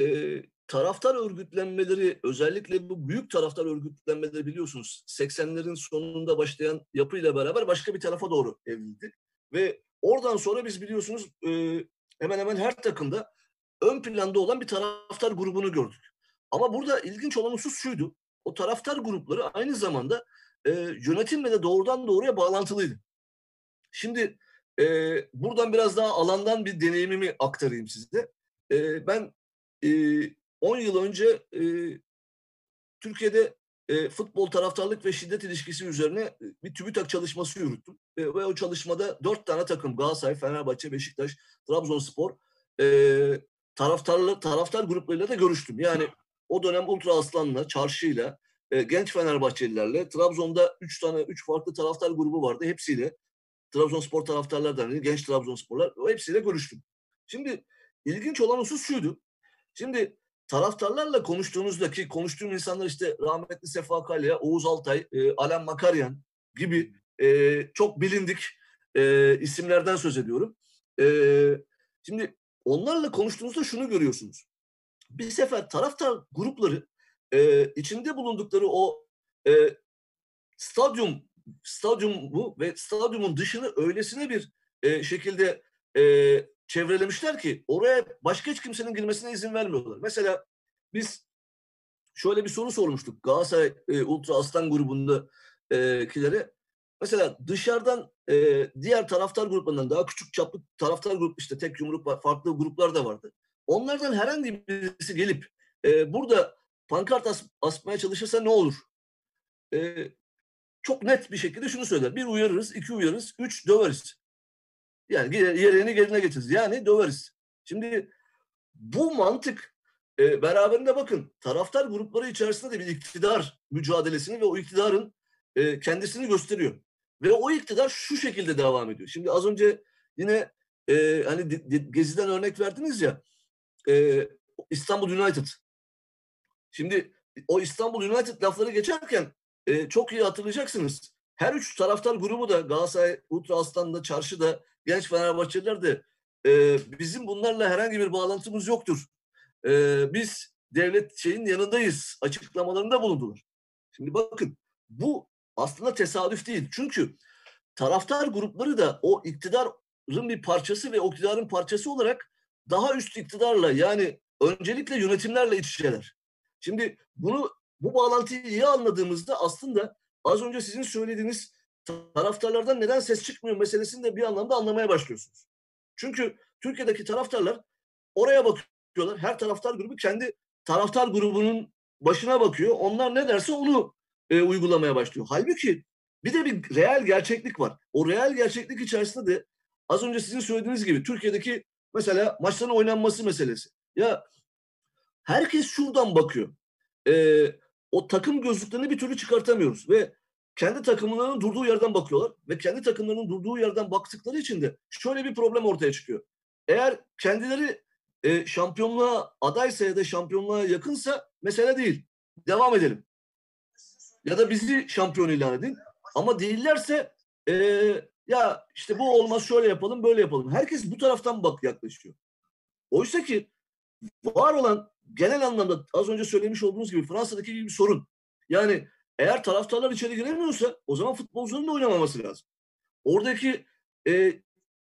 e, taraftar örgütlenmeleri özellikle bu büyük taraftar örgütlenmeleri biliyorsunuz 80'lerin sonunda başlayan yapıyla beraber başka bir tarafa doğru evrildi. Ve oradan sonra biz biliyorsunuz e, hemen hemen her takımda ön planda olan bir taraftar grubunu gördük. Ama burada ilginç olan husus şuydu. O taraftar grupları aynı zamanda e, yönetimle de doğrudan doğruya bağlantılıydı. Şimdi e, buradan biraz daha alandan bir deneyimimi aktarayım size. E, ben 10 yıl önce Türkiye'de e, futbol taraftarlık ve şiddet ilişkisi üzerine bir TÜBİTAK çalışması yürüttüm. E, ve o çalışmada dört tane takım Galatasaray, Fenerbahçe, Beşiktaş, Trabzonspor e, taraftarlı, taraftar gruplarıyla da görüştüm. Yani o dönem Ultra Aslan'la, Çarşı'yla, e, genç Fenerbahçelilerle, Trabzon'da üç tane, üç farklı taraftar grubu vardı. Hepsiyle, Trabzonspor taraftarlar genç Trabzonsporlar, hepsiyle görüştüm. Şimdi ilginç olan husus şuydu. Şimdi taraftarlarla konuştuğunuzda ki konuştuğum insanlar işte rahmetli Sefa Kalya, Oğuz Altay, e, Alan Makaryan gibi e, çok bilindik e, isimlerden söz ediyorum. E, şimdi onlarla konuştuğunuzda şunu görüyorsunuz. Bir sefer taraftar grupları e, içinde bulundukları o e, stadyum stadyumu ve stadyumun dışını öylesine bir e, şekilde e, çevrelemişler ki oraya başka hiç kimsenin girmesine izin vermiyorlar. Mesela biz şöyle bir soru sormuştuk Galatasaray e, Ultra Aslan grubundakilere. E, Mesela dışarıdan e, diğer taraftar gruplarından daha küçük çaplı taraftar grup işte tek yumruk farklı gruplar da vardı. Onlardan herhangi birisi gelip e, burada pankart as, asmaya çalışırsa ne olur? E, çok net bir şekilde şunu söyler. Bir uyarırız, iki uyarırız, üç döveriz. Yani yerini yerine getiririz. Yani döveriz. Şimdi bu mantık e, beraberinde bakın taraftar grupları içerisinde de bir iktidar mücadelesini ve o iktidarın e, kendisini gösteriyor. Ve o iktidar şu şekilde devam ediyor. Şimdi az önce yine e, hani Gezi'den örnek verdiniz ya e, İstanbul United. Şimdi o İstanbul United lafları geçerken e, çok iyi hatırlayacaksınız. Her üç taraftar grubu da Galatasaray, Ultra Aslan'da, Çarşı'da, Genç Fenerbahçeliler de e, bizim bunlarla herhangi bir bağlantımız yoktur. E, biz devlet şeyin yanındayız açıklamalarında bulundular. Şimdi bakın bu aslında tesadüf değil. Çünkü taraftar grupları da o iktidarın bir parçası ve o iktidarın parçası olarak daha üst iktidarla yani öncelikle yönetimlerle iç içeler. Şimdi bunu bu bağlantıyı iyi anladığımızda aslında az önce sizin söylediğiniz taraftarlardan neden ses çıkmıyor meselesini de bir anlamda anlamaya başlıyorsunuz. Çünkü Türkiye'deki taraftarlar oraya bakıyorlar. Her taraftar grubu kendi taraftar grubunun başına bakıyor. Onlar ne derse onu e, uygulamaya başlıyor. Halbuki bir de bir reel gerçeklik var. O reel gerçeklik içerisinde de az önce sizin söylediğiniz gibi Türkiye'deki mesela maçların oynanması meselesi. Ya herkes şuradan bakıyor. E, o takım gözlüklerini bir türlü çıkartamıyoruz ve kendi takımlarının durduğu yerden bakıyorlar ve kendi takımlarının durduğu yerden baktıkları için de şöyle bir problem ortaya çıkıyor. Eğer kendileri e, şampiyonluğa adaysa ya da şampiyonluğa yakınsa mesele değil. Devam edelim. Ya da bizi şampiyon ilan edin. Ama değillerse e, ya işte bu olmaz şöyle yapalım böyle yapalım. Herkes bu taraftan bak yaklaşıyor. Oysa ki var olan genel anlamda az önce söylemiş olduğunuz gibi Fransa'daki gibi bir sorun. Yani eğer taraftarlar içeri giremiyorsa o zaman futbolcuların da oynamaması lazım. Oradaki e,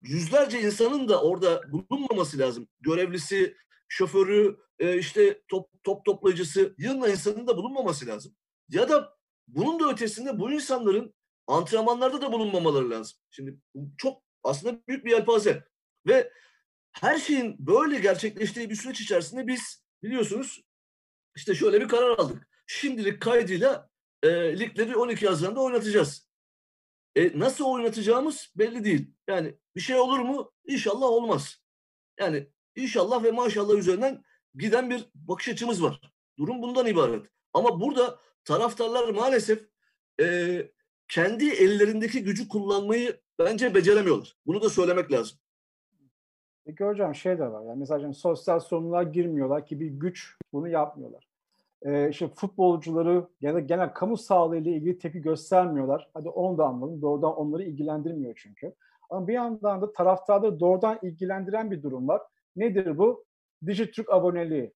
yüzlerce insanın da orada bulunmaması lazım. Görevlisi, şoförü, e, işte top, top toplayıcısı, yığınla insanın da bulunmaması lazım. Ya da bunun da ötesinde bu insanların antrenmanlarda da bulunmamaları lazım. Şimdi çok aslında büyük bir yelpaze. Ve her şeyin böyle gerçekleştiği bir süreç içerisinde biz biliyorsunuz işte şöyle bir karar aldık. Şimdilik kaydıyla e, ligleri 12 Haziran'da oynatacağız. E, nasıl oynatacağımız belli değil. Yani bir şey olur mu? İnşallah olmaz. Yani inşallah ve maşallah üzerinden giden bir bakış açımız var. Durum bundan ibaret. Ama burada taraftarlar maalesef e, kendi ellerindeki gücü kullanmayı bence beceremiyorlar. Bunu da söylemek lazım. Peki hocam şey de var. Yani mesela sosyal sorumluluğa girmiyorlar ki bir güç bunu yapmıyorlar. Ee, işte futbolcuları ya da genel kamu sağlığı ile ilgili tepki göstermiyorlar. Hadi onu da anladım. Doğrudan onları ilgilendirmiyor çünkü. Ama bir yandan da taraftarları doğrudan ilgilendiren bir durum var. Nedir bu? Dijitürk aboneliği,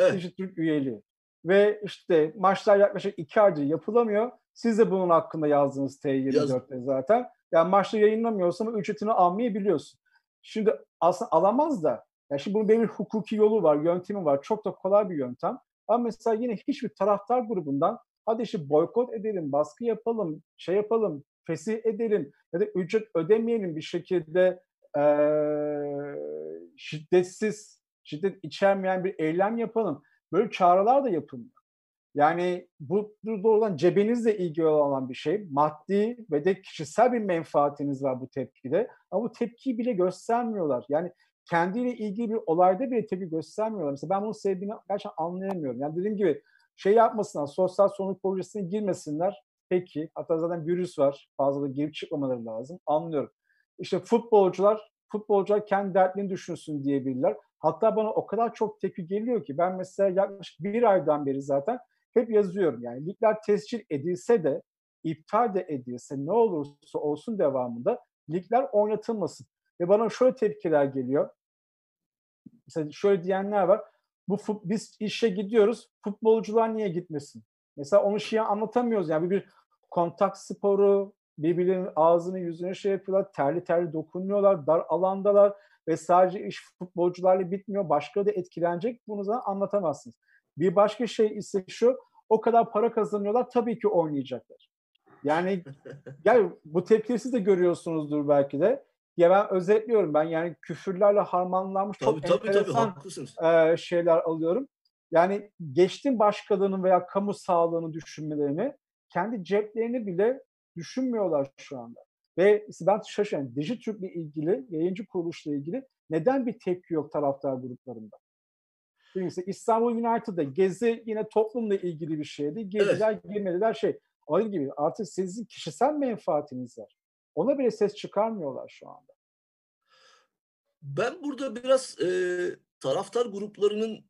evet. Dijitürk üyeliği. Ve işte maçlar yaklaşık iki aydır yapılamıyor. Siz de bunun hakkında yazdınız T24'te zaten. Yani maçta yayınlamıyorsan ücretini almayı biliyorsun. Şimdi aslında alamaz da yani şimdi bunun bir hukuki yolu var, yöntemi var. Çok da kolay bir yöntem. Ama mesela yine hiçbir taraftar grubundan hadi işte boykot edelim, baskı yapalım, şey yapalım, fesih edelim ya da ücret ödemeyelim bir şekilde e, şiddetsiz şiddet içermeyen bir eylem yapalım. Böyle çağrılar da yapılmıyor. Yani bu doğrudan cebinizle ilgili olan bir şey. Maddi ve de kişisel bir menfaatiniz var bu tepkide. Ama bu tepkiyi bile göstermiyorlar. Yani kendiyle ilgili bir olayda bile tepki göstermiyorlar. Mesela ben bunun sebebini gerçekten anlayamıyorum. Yani dediğim gibi şey yapmasınlar, sosyal sorumluluk projesine girmesinler. Peki, hatta zaten virüs var. Fazla da girip çıkmamaları lazım. Anlıyorum. İşte futbolcular, futbolcular kendi dertlerini düşünsün diyebilirler. Hatta bana o kadar çok tepki geliyor ki ben mesela yaklaşık bir aydan beri zaten hep yazıyorum. Yani ligler tescil edilse de iptal de edilse ne olursa olsun devamında ligler oynatılmasın. Ve bana şöyle tepkiler geliyor. Mesela şöyle diyenler var. Bu biz işe gidiyoruz. Futbolcular niye gitmesin? Mesela onu şey anlatamıyoruz. Yani bir kontak sporu, birbirlerinin ağzını yüzünü şey yapıyorlar, terli terli dokunuyorlar, dar alandalar ve sadece iş futbolcularla bitmiyor. Başka da etkilenecek. Bunu da anlatamazsınız. Bir başka şey ise şu, o kadar para kazanıyorlar tabii ki oynayacaklar. Yani yani bu tepkiyi siz de görüyorsunuzdur belki de. Ya ben özetliyorum ben yani küfürlerle harmanlanmış tabii, çok tabii, enteresan tabii, e, şeyler alıyorum. Yani geçtim başkalığının veya kamu sağlığını düşünmelerini kendi ceplerini bile düşünmüyorlar şu anda. Ve ben şaşırıyorum. Dijitürk'le ilgili, yayıncı kuruluşla ilgili neden bir tepki yok taraftar gruplarında? Birincisi İstanbul United'da gezi yine toplumla ilgili bir şeydi. Geziler, evet. girmediler şey. Aynı gibi artık sizin kişisel menfaatiniz var. Ona bile ses çıkarmıyorlar şu anda. Ben burada biraz e, taraftar gruplarının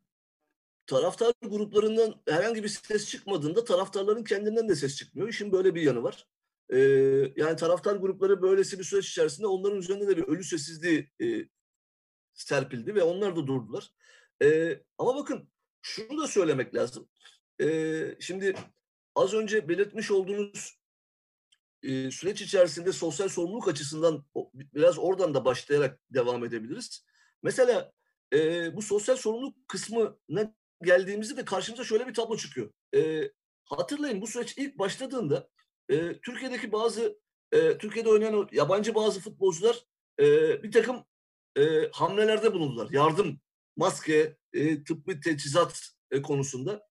taraftar gruplarından herhangi bir ses çıkmadığında taraftarların kendinden de ses çıkmıyor. İşin böyle bir yanı var. Ee, yani taraftar grupları böylesi bir süreç içerisinde onların üzerinde de bir ölü sessizliği e, serpildi ve onlar da durdular. E, ama bakın şunu da söylemek lazım. E, şimdi az önce belirtmiş olduğunuz e, süreç içerisinde sosyal sorumluluk açısından biraz oradan da başlayarak devam edebiliriz. Mesela e, bu sosyal sorumluluk kısmına geldiğimizde de karşımıza şöyle bir tablo çıkıyor. E, hatırlayın bu süreç ilk başladığında e, Türkiye'deki bazı e, Türkiye'de oynayan yabancı bazı futbolcular e, bir takım e, hamlelerde bulundular. Yardım maske, e, tıbbi teçhizat e, konusunda.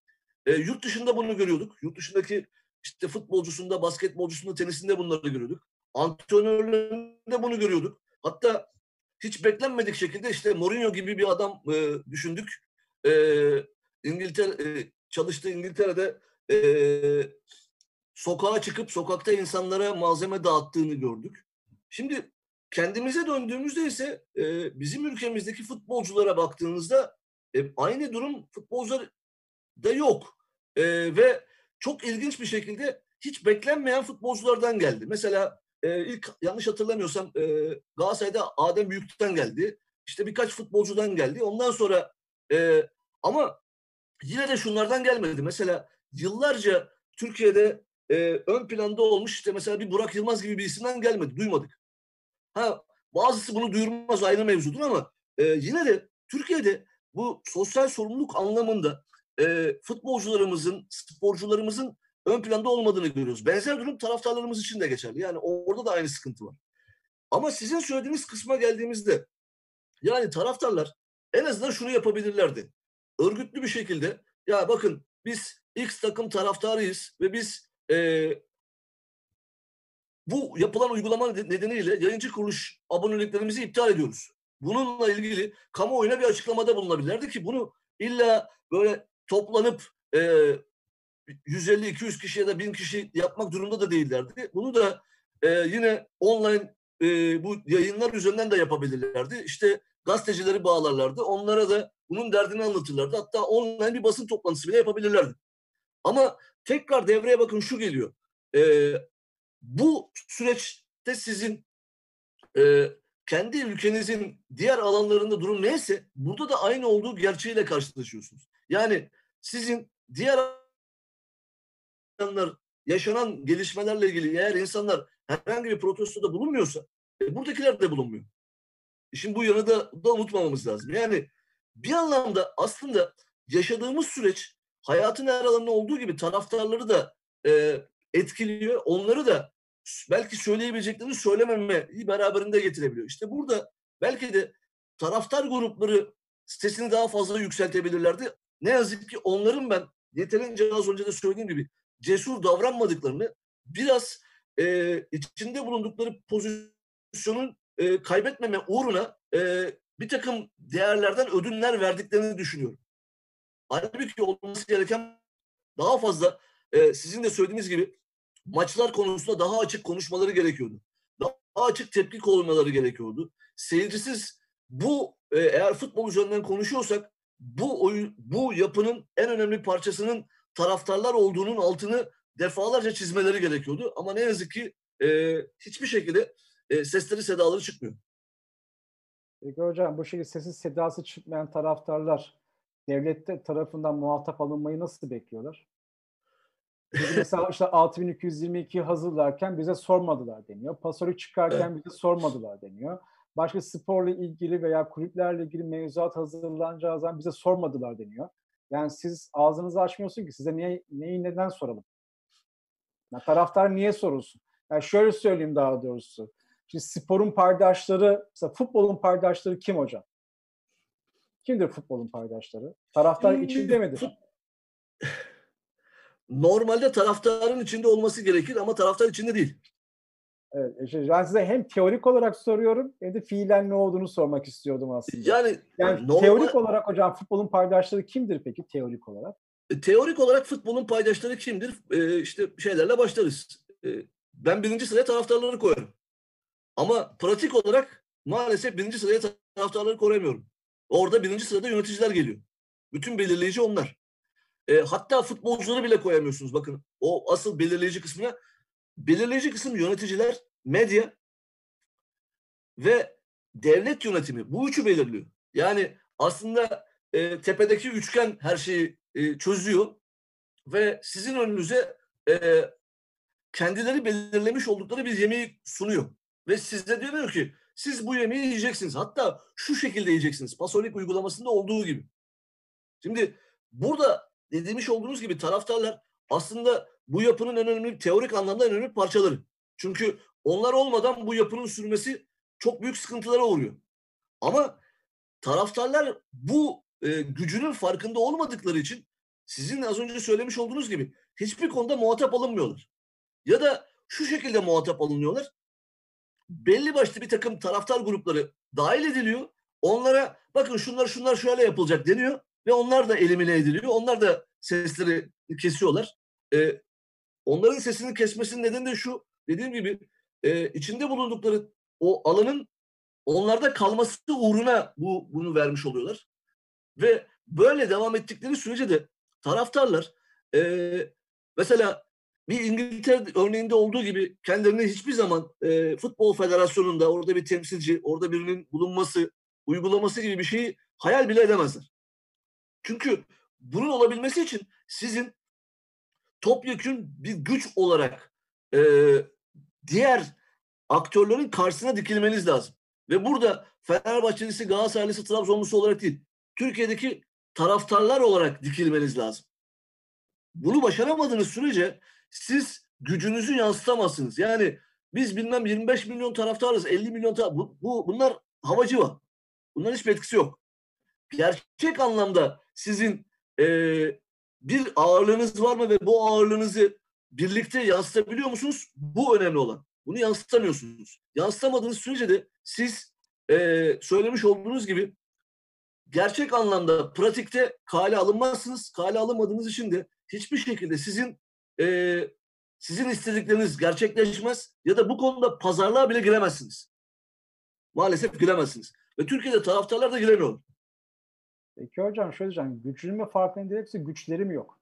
E, yurt dışında bunu görüyorduk. Yurt dışındaki işte futbolcusunda, basketbolcusunda, tenisinde bunları görüyorduk. Antrenörlerinde bunu görüyorduk. Hatta hiç beklenmedik şekilde işte Mourinho gibi bir adam e, düşündük. E, İngiltere e, çalıştığı İngiltere'de e, sokağa çıkıp sokakta insanlara malzeme dağıttığını gördük. Şimdi Kendimize döndüğümüzde ise e, bizim ülkemizdeki futbolculara baktığınızda e, aynı durum futbolcularda yok. E, ve çok ilginç bir şekilde hiç beklenmeyen futbolculardan geldi. Mesela e, ilk yanlış hatırlamıyorsam e, Galatasaray'da Adem Büyük'ten geldi. İşte birkaç futbolcudan geldi. Ondan sonra e, ama yine de şunlardan gelmedi. Mesela yıllarca Türkiye'de e, ön planda olmuş işte mesela bir Burak Yılmaz gibi bir isimden gelmedi. Duymadık. Ha bazısı bunu duyurmaz ayrı mevzudur ama e, yine de Türkiye'de bu sosyal sorumluluk anlamında e, futbolcularımızın, sporcularımızın ön planda olmadığını görüyoruz. Benzer durum taraftarlarımız için de geçerli. Yani orada da aynı sıkıntı var. Ama sizin söylediğiniz kısma geldiğimizde yani taraftarlar en azından şunu yapabilirlerdi. Örgütlü bir şekilde ya bakın biz X takım taraftarıyız ve biz e, bu yapılan uygulama nedeniyle yayıncı kuruluş aboneliklerimizi iptal ediyoruz. Bununla ilgili kamuoyuna bir açıklamada bulunabilirlerdi ki bunu illa böyle toplanıp e, 150-200 kişi ya da 1000 kişi yapmak durumunda da değillerdi. Bunu da e, yine online e, bu yayınlar üzerinden de yapabilirlerdi. İşte gazetecileri bağlarlardı. Onlara da bunun derdini anlatırlardı. Hatta online bir basın toplantısı bile yapabilirlerdi. Ama tekrar devreye bakın şu geliyor. E, bu süreçte sizin e, kendi ülkenizin diğer alanlarında durum neyse burada da aynı olduğu gerçeğiyle karşılaşıyorsunuz. Yani sizin diğer alanlar yaşanan gelişmelerle ilgili eğer insanlar herhangi bir protestoda bulunmuyorsa e, buradakiler de bulunmuyor. Şimdi bu yanı da, da unutmamamız lazım. Yani bir anlamda aslında yaşadığımız süreç hayatın her alanında olduğu gibi taraftarları da e, etkiliyor. Onları da belki söyleyebileceklerini söylememeyi beraberinde getirebiliyor. İşte burada belki de taraftar grupları sesini daha fazla yükseltebilirlerdi. Ne yazık ki onların ben yeterince az önce de söylediğim gibi cesur davranmadıklarını biraz e, içinde bulundukları pozisyonun e, kaybetmeme uğruna e, bir takım değerlerden ödünler verdiklerini düşünüyorum. Halbuki olması gereken daha fazla e, sizin de söylediğiniz gibi maçlar konusunda daha açık konuşmaları gerekiyordu. Daha açık tepki koymaları gerekiyordu. Seyircisiz bu e, eğer futbol üzerinden konuşuyorsak bu oyun, bu yapının en önemli parçasının taraftarlar olduğunun altını defalarca çizmeleri gerekiyordu. Ama ne yazık ki e, hiçbir şekilde e, sesleri sedaları çıkmıyor. Peki hocam bu şekilde sesi sedası çıkmayan taraftarlar devlet tarafından muhatap alınmayı nasıl bekliyorlar? Mesela işte 6222 hazırlarken bize sormadılar deniyor. Pasörü çıkarken evet. bize sormadılar deniyor. Başka sporla ilgili veya kulüplerle ilgili mevzuat hazırlanacağı zaman bize sormadılar deniyor. Yani siz ağzınızı açmıyorsun ki size niye, neyi neden soralım? Ya taraftar niye sorulsun? Yani şöyle söyleyeyim daha doğrusu. Şimdi sporun paydaşları, mesela futbolun paydaşları kim hocam? Kimdir futbolun paydaşları? Taraftar içinde midir? Normalde taraftarın içinde olması gerekir ama taraftar içinde değil. Evet, ben size hem teorik olarak soruyorum hem de fiilen ne olduğunu sormak istiyordum aslında. Yani, yani normal... teorik olarak hocam futbolun paydaşları kimdir peki teorik olarak? E, teorik olarak futbolun paydaşları kimdir? Ee, işte şeylerle başlarız. Ee, ben birinci sıraya taraftarları koyarım. Ama pratik olarak maalesef birinci sıraya taraftarları koyamıyorum. Orada birinci sırada yöneticiler geliyor. Bütün belirleyici onlar. E, hatta futbolcuları bile koyamıyorsunuz. Bakın o asıl belirleyici kısmına. Belirleyici kısım yöneticiler, medya ve devlet yönetimi. Bu üçü belirliyor. Yani aslında e, tepedeki üçgen her şeyi e, çözüyor ve sizin önünüze e, kendileri belirlemiş oldukları bir yemeği sunuyor. Ve size diyor ki siz bu yemeği yiyeceksiniz. Hatta şu şekilde yiyeceksiniz. Pasolik uygulamasında olduğu gibi. Şimdi burada dediğimiz olduğunuz gibi taraftarlar aslında bu yapının en önemli teorik anlamda en önemli parçaları. Çünkü onlar olmadan bu yapının sürmesi çok büyük sıkıntılara uğruyor. Ama taraftarlar bu e, gücünün farkında olmadıkları için sizin az önce söylemiş olduğunuz gibi hiçbir konuda muhatap alınmıyorlar. Ya da şu şekilde muhatap alınıyorlar belli başlı bir takım taraftar grupları dahil ediliyor. Onlara bakın şunlar şunlar şöyle yapılacak deniyor ve onlar da elimine ediliyor. Onlar da sesleri kesiyorlar. Ee, onların sesini kesmesinin nedeni de şu dediğim gibi e, içinde bulundukları o alanın onlarda kalması uğruna bu bunu vermiş oluyorlar. Ve böyle devam ettikleri sürece de taraftarlar e, mesela bir İngiltere örneğinde olduğu gibi kendilerini hiçbir zaman e, futbol federasyonunda orada bir temsilci, orada birinin bulunması, uygulaması gibi bir şeyi hayal bile edemezler. Çünkü bunun olabilmesi için sizin topyekün bir güç olarak e, diğer aktörlerin karşısına dikilmeniz lazım. Ve burada Fenerbahçelisi, Galatasaraylısı, Trabzonlusu olarak değil, Türkiye'deki taraftarlar olarak dikilmeniz lazım. Bunu başaramadığınız sürece siz gücünüzü yansıtamazsınız. Yani biz bilmem 25 milyon taraftarız, 50 milyon taraftar. Bu, bu, bunlar havacı var. Bunların hiçbir etkisi yok. Gerçek anlamda sizin e, bir ağırlığınız var mı ve bu ağırlığınızı birlikte yansıtabiliyor musunuz? Bu önemli olan. Bunu yansıtamıyorsunuz. Yansıtamadığınız sürece de siz e, söylemiş olduğunuz gibi gerçek anlamda pratikte kale alınmazsınız. Kale alınmadığınız için de hiçbir şekilde sizin e, sizin istedikleriniz gerçekleşmez ya da bu konuda pazarlığa bile giremezsiniz. Maalesef giremezsiniz. Ve Türkiye'de taraftarlar da giremiyor. Peki hocam şöyle diyeceğim. Güçlü mü farkında değilse güçleri mi yok?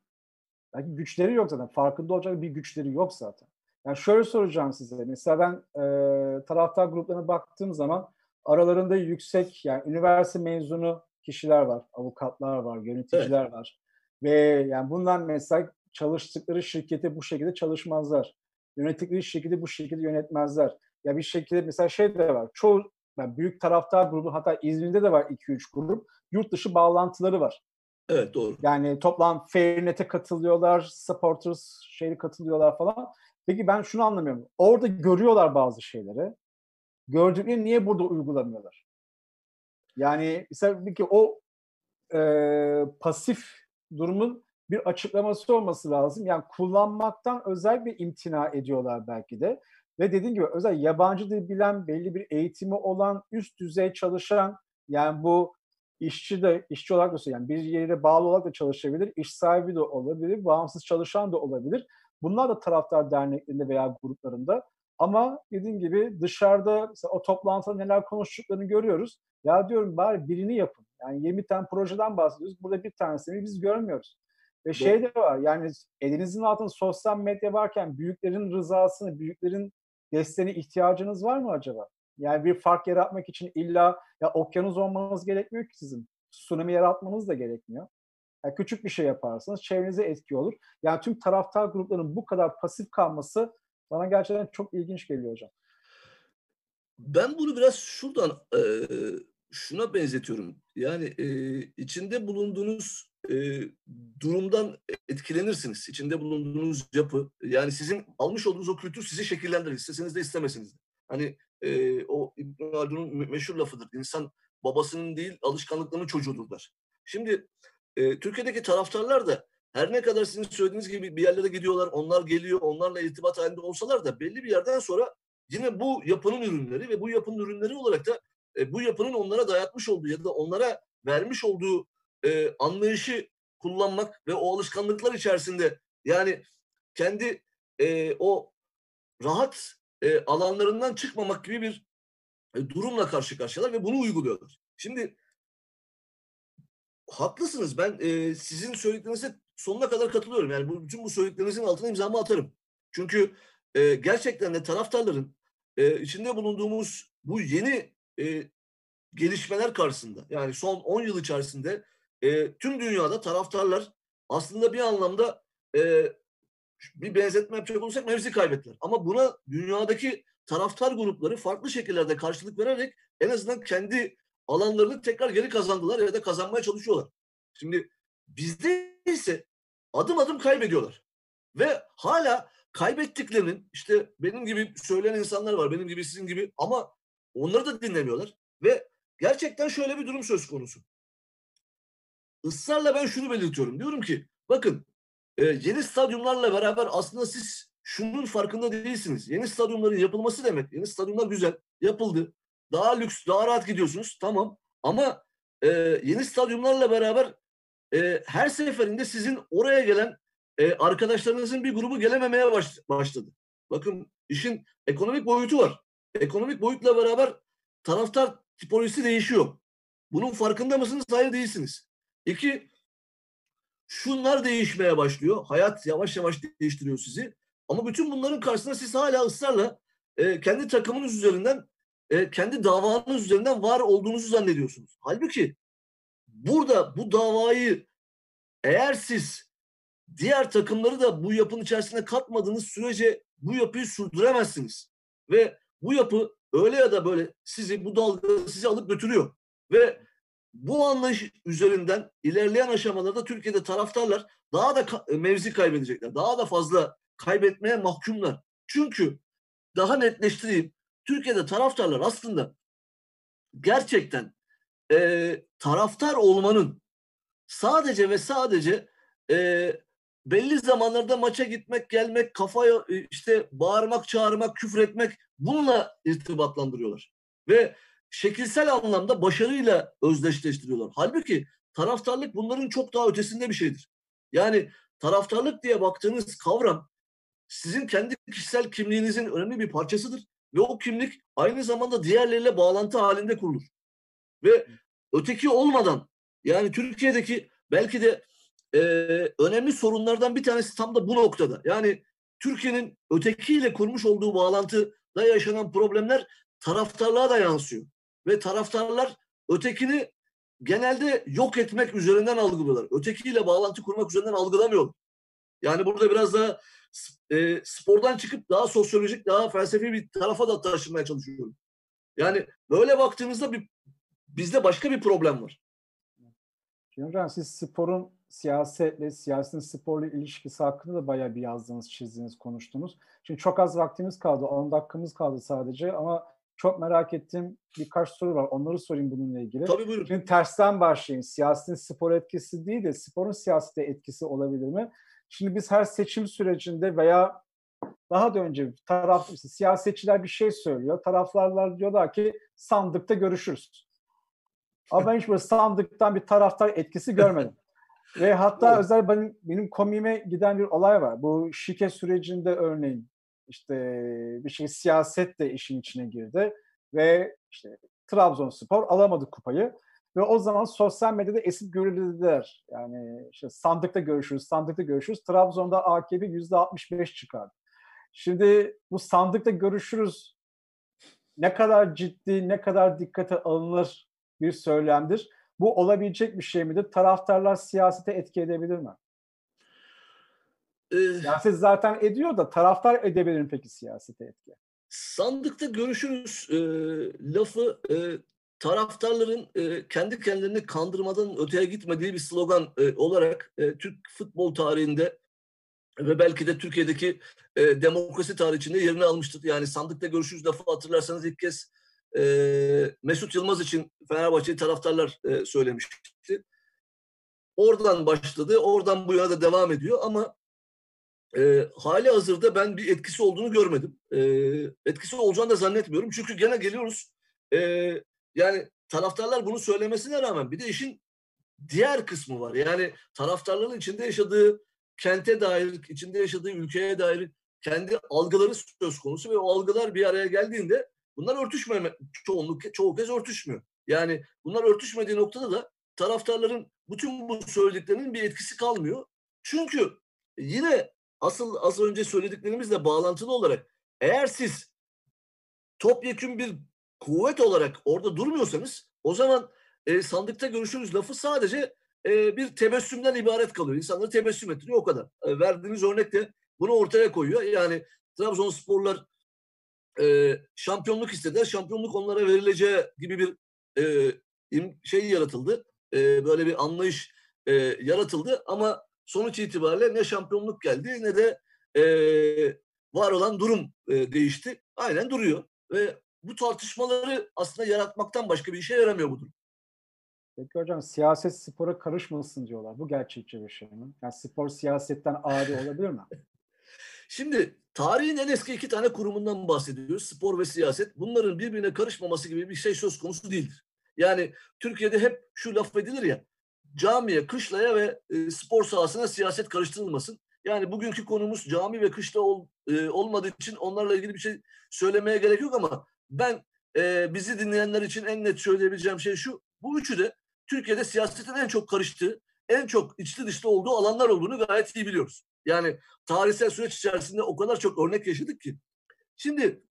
Belki güçleri yok zaten. Farkında olacak bir güçleri yok zaten. Yani şöyle soracağım size. Mesela ben e, taraftar gruplarına baktığım zaman aralarında yüksek yani üniversite mezunu kişiler var, avukatlar var, yöneticiler evet. var. Ve yani bundan mesela çalıştıkları şirkete bu şekilde çalışmazlar. Yönettikleri şirketi bu şekilde yönetmezler. Ya bir şekilde mesela şey de var. Çoğu yani büyük taraftar grubu hatta İzmir'de de var 2-3 grup. Yurt dışı bağlantıları var. Evet doğru. Yani toplam Fairnet'e katılıyorlar, supporters şeyi katılıyorlar falan. Peki ben şunu anlamıyorum. Orada görüyorlar bazı şeyleri. Gördükleri niye burada uygulamıyorlar? Yani mesela ki o e, pasif durumun bir açıklaması olması lazım. Yani kullanmaktan özel bir imtina ediyorlar belki de. Ve dediğim gibi özel yabancı dil bilen, belli bir eğitimi olan, üst düzey çalışan yani bu işçi de işçi olarak da yani bir yere bağlı olarak da çalışabilir, iş sahibi de olabilir, bağımsız çalışan da olabilir. Bunlar da taraftar derneklerinde veya gruplarında. Ama dediğim gibi dışarıda o toplantıda neler konuştuklarını görüyoruz. Ya diyorum bari birini yapın. Yani 20 tane projeden bahsediyoruz. Burada bir tanesini biz görmüyoruz. Ve şey de var yani elinizin altında sosyal medya varken büyüklerin rızasını, büyüklerin desteğine ihtiyacınız var mı acaba? Yani bir fark yaratmak için illa ya okyanus olmanız gerekmiyor ki sizin. Tsunami yaratmanız da gerekmiyor. Yani küçük bir şey yaparsanız çevrenize etki olur. Yani tüm taraftar gruplarının bu kadar pasif kalması bana gerçekten çok ilginç geliyor hocam. Ben bunu biraz şuradan e, şuna benzetiyorum. Yani e, içinde bulunduğunuz e, durumdan etkilenirsiniz. İçinde bulunduğunuz yapı, yani sizin almış olduğunuz o kültür sizi şekillendirir. İsteseniz de istemeseniz de. Hani e, o İbn Haldun'un meşhur lafıdır. İnsan babasının değil alışkanlıklarının çocuğudurlar. Şimdi e, Türkiye'deki taraftarlar da her ne kadar sizin söylediğiniz gibi bir yerlere gidiyorlar, onlar geliyor, onlarla irtibat halinde olsalar da belli bir yerden sonra yine bu yapının ürünleri ve bu yapının ürünleri olarak da e, bu yapının onlara dayatmış olduğu ya da onlara vermiş olduğu e, anlayışı kullanmak ve o alışkanlıklar içerisinde yani kendi e, o rahat e, alanlarından çıkmamak gibi bir e, durumla karşı karşıyalar ve bunu uyguluyorlar. Şimdi haklısınız. Ben e, sizin söylediklerinize sonuna kadar katılıyorum. Yani bu, bütün bu söylediklerinizin altına imzamı atarım. Çünkü e, gerçekten de taraftarların e, içinde bulunduğumuz bu yeni e, gelişmeler karşısında yani son 10 yıl içerisinde e, tüm dünyada taraftarlar aslında bir anlamda e, bir benzetme yapacak olursak mevzi kaybettiler. Ama buna dünyadaki taraftar grupları farklı şekillerde karşılık vererek en azından kendi alanlarını tekrar geri kazandılar ya da kazanmaya çalışıyorlar. Şimdi bizde ise adım adım kaybediyorlar. Ve hala kaybettiklerinin işte benim gibi söyleyen insanlar var, benim gibi sizin gibi ama onları da dinlemiyorlar. Ve gerçekten şöyle bir durum söz konusu. Israrla ben şunu belirtiyorum. Diyorum ki bakın e, yeni stadyumlarla beraber aslında siz şunun farkında değilsiniz. Yeni stadyumların yapılması demek. Yeni stadyumlar güzel. Yapıldı. Daha lüks, daha rahat gidiyorsunuz. Tamam. Ama e, yeni stadyumlarla beraber e, her seferinde sizin oraya gelen e, arkadaşlarınızın bir grubu gelememeye baş, başladı. Bakın işin ekonomik boyutu var. Ekonomik boyutla beraber taraftar tipolojisi değişiyor. Bunun farkında mısınız? Hayır değilsiniz. İki, şunlar değişmeye başlıyor. Hayat yavaş yavaş değiştiriyor sizi. Ama bütün bunların karşısında siz hala ısrarla e, kendi takımınız üzerinden, e, kendi davanız üzerinden var olduğunuzu zannediyorsunuz. Halbuki burada bu davayı eğer siz diğer takımları da bu yapının içerisine katmadığınız sürece bu yapıyı sürdüremezsiniz. Ve bu yapı öyle ya da böyle sizi bu dalga sizi alıp götürüyor. Ve bu anlayış üzerinden ilerleyen aşamalarda Türkiye'de taraftarlar daha da ka- mevzi kaybedecekler. Daha da fazla kaybetmeye mahkumlar. Çünkü daha netleştireyim. Türkiye'de taraftarlar aslında gerçekten e, taraftar olmanın sadece ve sadece e, belli zamanlarda maça gitmek, gelmek, kafaya işte bağırmak, çağırmak, küfür etmek bununla irtibatlandırıyorlar. Ve şekilsel anlamda başarıyla özdeşleştiriyorlar. Halbuki taraftarlık bunların çok daha ötesinde bir şeydir. Yani taraftarlık diye baktığınız kavram sizin kendi kişisel kimliğinizin önemli bir parçasıdır. Ve o kimlik aynı zamanda diğerleriyle bağlantı halinde kurulur. Ve öteki olmadan yani Türkiye'deki belki de e, önemli sorunlardan bir tanesi tam da bu noktada. Yani Türkiye'nin ötekiyle kurmuş olduğu bağlantıda yaşanan problemler taraftarlığa da yansıyor ve taraftarlar ötekini genelde yok etmek üzerinden algılıyorlar. Ötekiyle bağlantı kurmak üzerinden algılamıyor. Yani burada biraz daha e, spordan çıkıp daha sosyolojik, daha felsefi bir tarafa da taşınmaya çalışıyorum. Yani böyle baktığınızda bir, bizde başka bir problem var. Şimdi hocam siz sporun siyasetle, siyasetin sporla ilişkisi hakkında da bayağı bir yazdınız, çizdiniz, konuştunuz. Şimdi çok az vaktimiz kaldı, 10 dakikamız kaldı sadece ama çok merak ettiğim birkaç soru var. Onları sorayım bununla ilgili. Tabii buyurun. Şimdi tersten başlayayım. Siyasetin spor etkisi değil de sporun siyasete etkisi olabilir mi? Şimdi biz her seçim sürecinde veya daha da önce taraf siyasetçiler bir şey söylüyor. Taraflarlar diyorlar ki sandıkta görüşürüz. Ama ben hiç böyle sandıktan bir taraftar etkisi görmedim. Ve hatta özel benim, benim komiğime giden bir olay var. Bu şike sürecinde örneğin işte bir şey siyaset de işin içine girdi ve işte Trabzonspor alamadı kupayı ve o zaman sosyal medyada esip görüldüler. Yani işte sandıkta görüşürüz, sandıkta görüşürüz. Trabzon'da AKP yüzde 65 çıkardı. Şimdi bu sandıkta görüşürüz ne kadar ciddi, ne kadar dikkate alınır bir söylemdir. Bu olabilecek bir şey midir? Taraftarlar siyasete etki edebilir mi? Siyaset zaten ediyor da taraftar edebilir mi peki siyasete etki? Sandıkta görüşürüz e, lafı e, taraftarların e, kendi kendilerini kandırmadan öteye gitmediği bir slogan e, olarak e, Türk futbol tarihinde ve belki de Türkiye'deki e, demokrasi tarihinde yerini almıştır. Yani sandıkta görüşürüz lafı hatırlarsanız ilk kez e, Mesut Yılmaz için Fenerbahçe taraftarlar e, söylemişti. Oradan başladı, oradan bu yana da devam ediyor ama e, hali hazırda ben bir etkisi olduğunu görmedim. E, etkisi olacağını da zannetmiyorum. Çünkü gene geliyoruz. E, yani taraftarlar bunu söylemesine rağmen bir de işin diğer kısmı var. Yani taraftarların içinde yaşadığı kente dair, içinde yaşadığı ülkeye dair kendi algıları söz konusu ve o algılar bir araya geldiğinde bunlar örtüşmeme çoğunluk çoğu kez örtüşmüyor. Yani bunlar örtüşmediği noktada da taraftarların bütün bu söylediklerinin bir etkisi kalmıyor. Çünkü yine asıl az önce söylediklerimizle bağlantılı olarak eğer siz topyekun bir kuvvet olarak orada durmuyorsanız o zaman e, sandıkta görüşürüz lafı sadece e, bir tebessümden ibaret kalıyor. İnsanları tebessüm ettiriyor o kadar. E, verdiğiniz örnek de bunu ortaya koyuyor. Yani Trabzonsporlar e, şampiyonluk istediler. Şampiyonluk onlara verileceği gibi bir e, şey yaratıldı. E, böyle bir anlayış e, yaratıldı ama sonuç itibariyle ne şampiyonluk geldi ne de e, var olan durum e, değişti. Aynen duruyor ve bu tartışmaları aslında yaratmaktan başka bir işe yaramıyor bu durum. Peki hocam siyaset spora karışmasın diyorlar. Bu gerçekçi bir şey mi? Yani spor siyasetten ayrı olabilir mi? Şimdi tarihin en eski iki tane kurumundan bahsediyoruz. Spor ve siyaset. Bunların birbirine karışmaması gibi bir şey söz konusu değildir. Yani Türkiye'de hep şu laf edilir ya camiye, kışlaya ve e, spor sahasına siyaset karıştırılmasın. Yani bugünkü konumuz cami ve kışla ol, e, olmadığı için onlarla ilgili bir şey söylemeye gerek yok ama ben e, bizi dinleyenler için en net söyleyebileceğim şey şu. Bu üçü de Türkiye'de siyasetin en çok karıştığı, en çok içli dışlı olduğu alanlar olduğunu gayet iyi biliyoruz. Yani tarihsel süreç içerisinde o kadar çok örnek yaşadık ki. Şimdi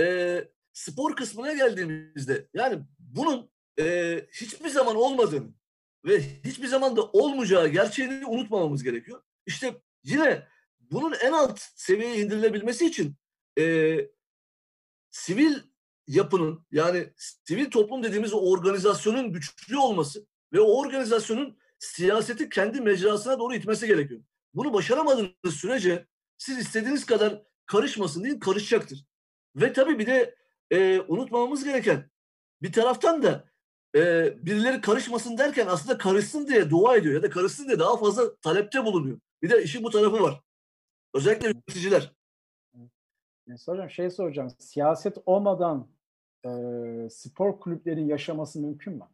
e, spor kısmına geldiğimizde yani bunun e, hiçbir zaman olmadığını ve hiçbir zaman da olmayacağı gerçeğini unutmamamız gerekiyor. İşte yine bunun en alt seviyeye indirilebilmesi için e, sivil yapının yani sivil toplum dediğimiz organizasyonun güçlü olması ve o organizasyonun siyaseti kendi mecrasına doğru itmesi gerekiyor. Bunu başaramadığınız sürece siz istediğiniz kadar karışmasın değil karışacaktır. Ve tabii bir de e, unutmamamız gereken bir taraftan da e, birileri karışmasın derken aslında karışsın diye dua ediyor ya da karışsın diye daha fazla talepte bulunuyor. Bir de işin bu tarafı var. Özellikle yöneticiler. Mesela hocam şey soracağım. Siyaset olmadan e, spor kulüplerinin yaşaması mümkün mü?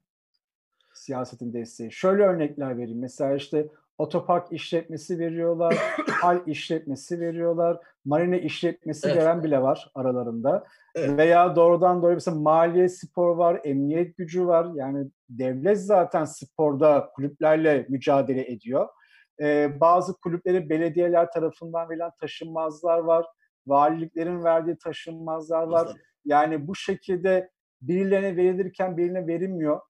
Siyasetin desteği. Şöyle örnekler vereyim. Mesela işte otopark işletmesi veriyorlar, hal işletmesi veriyorlar, marine işletmesi evet. veren bile var aralarında. Evet. Veya doğrudan doğru mesela maliye spor var, emniyet gücü var. Yani devlet zaten sporda kulüplerle mücadele ediyor. Ee, bazı kulüpleri belediyeler tarafından verilen taşınmazlar var. Valiliklerin verdiği taşınmazlar var. Yani bu şekilde birilerine verilirken birine verilmiyor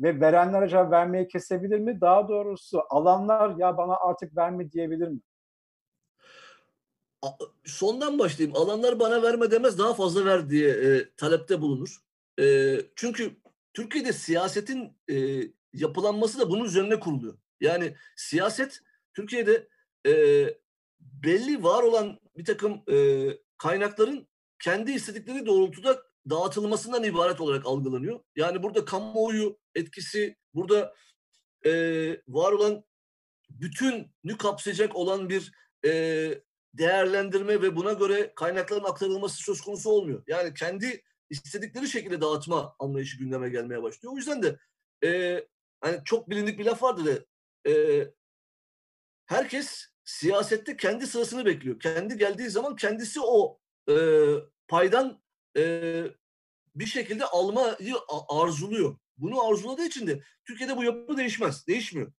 ve verenler acaba vermeyi kesebilir mi? Daha doğrusu alanlar ya bana artık verme diyebilir mi? Sondan başlayayım. Alanlar bana verme demez daha fazla ver diye e, talepte bulunur. E, çünkü Türkiye'de siyasetin e, yapılanması da bunun üzerine kuruluyor. Yani siyaset Türkiye'de e, belli var olan bir takım e, kaynakların kendi istedikleri doğrultuda dağıtılmasından ibaret olarak algılanıyor. Yani burada kamuoyu etkisi, burada e, var olan bütünü kapsayacak olan bir e, değerlendirme ve buna göre kaynakların aktarılması söz konusu olmuyor. Yani kendi istedikleri şekilde dağıtma anlayışı gündeme gelmeye başlıyor. O yüzden de e, hani çok bilindik bir laf vardı da e, herkes siyasette kendi sırasını bekliyor. Kendi geldiği zaman kendisi o e, paydan e, bir şekilde almayı arzuluyor. Bunu arzuladığı için de Türkiye'de bu yapı değişmez. Değişmiyor.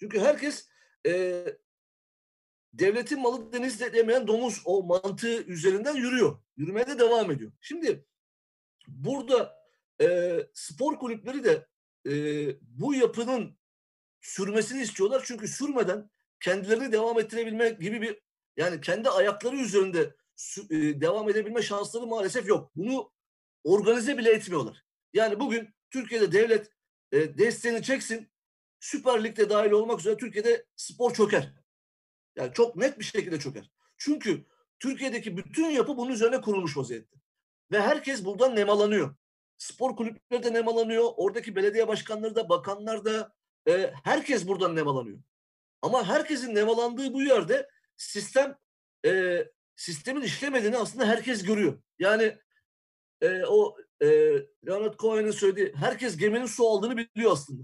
Çünkü herkes e, devletin malı denizde demeyen domuz o mantığı üzerinden yürüyor. Yürümeye de devam ediyor. Şimdi burada e, spor kulüpleri de e, bu yapının sürmesini istiyorlar. Çünkü sürmeden kendilerini devam ettirebilme gibi bir yani kendi ayakları üzerinde devam edebilme şansları maalesef yok. Bunu organize bile etmiyorlar. Yani bugün Türkiye'de devlet e, desteğini çeksin, Süper Lig'de dahil olmak üzere Türkiye'de spor çöker. Yani çok net bir şekilde çöker. Çünkü Türkiye'deki bütün yapı bunun üzerine kurulmuş vaziyette. Ve herkes buradan nemalanıyor. Spor kulüpleri de nemalanıyor. Oradaki belediye başkanları da, bakanlar da e, herkes buradan nemalanıyor. Ama herkesin nemalandığı bu yerde sistem e, sistemin işlemediğini aslında herkes görüyor. Yani e, o e, Leonard Cohen'in söylediği herkes geminin su aldığını biliyor aslında.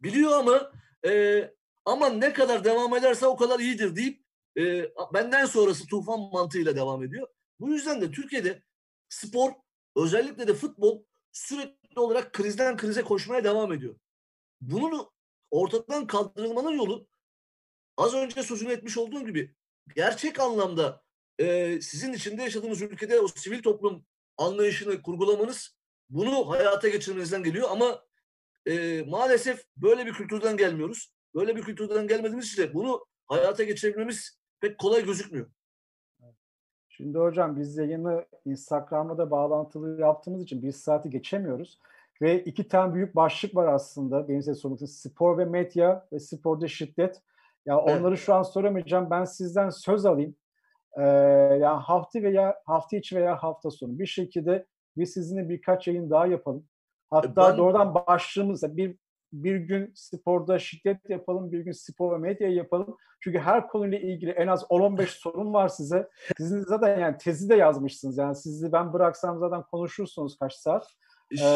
Biliyor ama e, ama ne kadar devam ederse o kadar iyidir deyip e, benden sonrası tufan mantığıyla devam ediyor. Bu yüzden de Türkiye'de spor özellikle de futbol sürekli olarak krizden krize koşmaya devam ediyor. Bunun ortadan kaldırılmanın yolu az önce sözünü etmiş olduğum gibi gerçek anlamda e, sizin içinde yaşadığınız ülkede o sivil toplum anlayışını kurgulamanız bunu hayata geçirmenizden geliyor ama e, maalesef böyle bir kültürden gelmiyoruz. Böyle bir kültürden gelmediğimiz için de bunu hayata geçirebilmemiz pek kolay gözükmüyor. Şimdi hocam biz yayını Instagram'da da bağlantılı yaptığımız için bir saati geçemiyoruz. Ve iki tane büyük başlık var aslında benim size sormak Spor ve medya ve sporda şiddet. Ya onları şu an soramayacağım. Ben sizden söz alayım. Ee, yani hafta veya hafta içi veya hafta sonu bir şekilde biz sizinle birkaç yayın daha yapalım. Hatta ben... doğrudan başlığımızda bir bir gün sporda şiddet yapalım, bir gün spor ve medya yapalım. Çünkü her konuyla ilgili en az 10-15 sorun var size. Sizin zaten yani tezi de yazmışsınız. Yani sizi ben bıraksam zaten konuşursunuz kaç saat. Ee,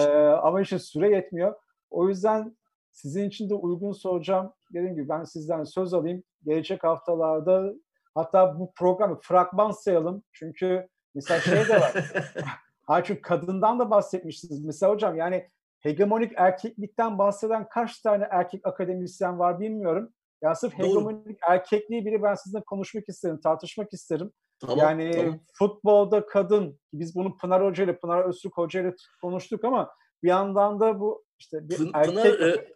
ama işte süre yetmiyor. O yüzden sizin için de uygun soracağım. Dediğim gibi ben sizden söz alayım. Gelecek haftalarda hatta bu programı fragman sayalım. Çünkü mesela şey de var. ha çünkü kadından da bahsetmiştiniz. Mesela hocam yani hegemonik erkeklikten bahseden kaç tane erkek akademisyen var bilmiyorum. Ya sırf Doğru. hegemonik erkekliği bile ben sizinle konuşmak isterim, tartışmak isterim. Tamam, yani tamam. futbolda kadın, biz bunu Pınar Hoca ile, Pınar Öztürk Hoca ile konuştuk ama bir yandan da bu işte bir Pınar, erkek... E,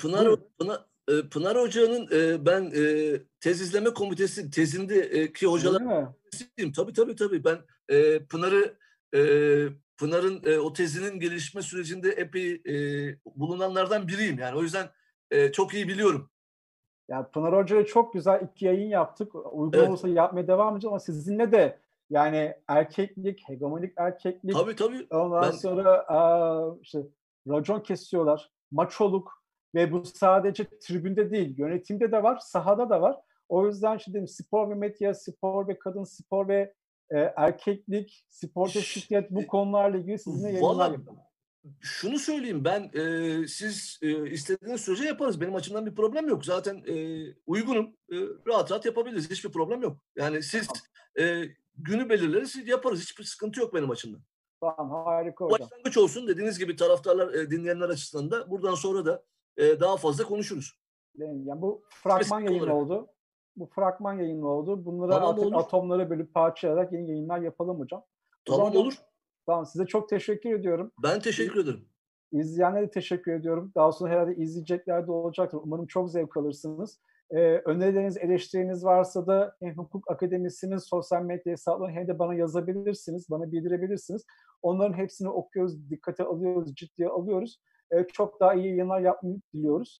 Pınar, Pınar, e, Pınar Hoca'nın e, ben e, tez izleme komitesi tezindeki hocalar tabii tabii tabii ben Pınar'ı Pınar'ın o tezinin gelişme sürecinde epey bulunanlardan biriyim yani o yüzden çok iyi biliyorum. Yani Pınar Hoca'ya çok güzel iki yayın yaptık. Uygun evet. olursa yapmaya devam edeceğiz ama sizinle de yani erkeklik, hegemonik erkeklik. Tabii tabii. Ondan ben... sonra işte racon kesiyorlar, maçoluk ve bu sadece tribünde değil, yönetimde de var, sahada da var. O yüzden şimdi spor ve medya, spor ve kadın spor ve e, erkeklik, sporda şiddet bu konularla ilgili sizinle yayınlar yapalım. Şunu söyleyeyim ben e, siz e, istediğiniz sürece yaparız. Benim açımdan bir problem yok. Zaten e, uygunum. E, rahat rahat yapabiliriz. Hiçbir problem yok. Yani siz e, günü belirleriz yaparız. Hiçbir sıkıntı yok benim açımdan. Tamam harika hocam. Başlangıç olsun dediğiniz gibi taraftarlar, e, dinleyenler açısından da buradan sonra da e, daha fazla konuşuruz. Yani bu fragman yayın oldu. Bu fragman yayın oldu. Bunları tamam, artık olur. atomlara bölüp parçalayarak yeni yayınlar yapalım hocam. Tamam olur. Tamam size çok teşekkür ediyorum. Ben teşekkür ederim. İzleyenlere de teşekkür ediyorum. Daha sonra herhalde izleyecekler de olacaktır. Umarım çok zevk alırsınız. Ee, önerileriniz, eleştiriniz varsa da hem Hukuk Akademisi'nin sosyal medya hesaplarını hem de bana yazabilirsiniz, bana bildirebilirsiniz. Onların hepsini okuyoruz, dikkate alıyoruz, ciddiye alıyoruz. Ee, çok daha iyi yayınlar yapmayı diliyoruz.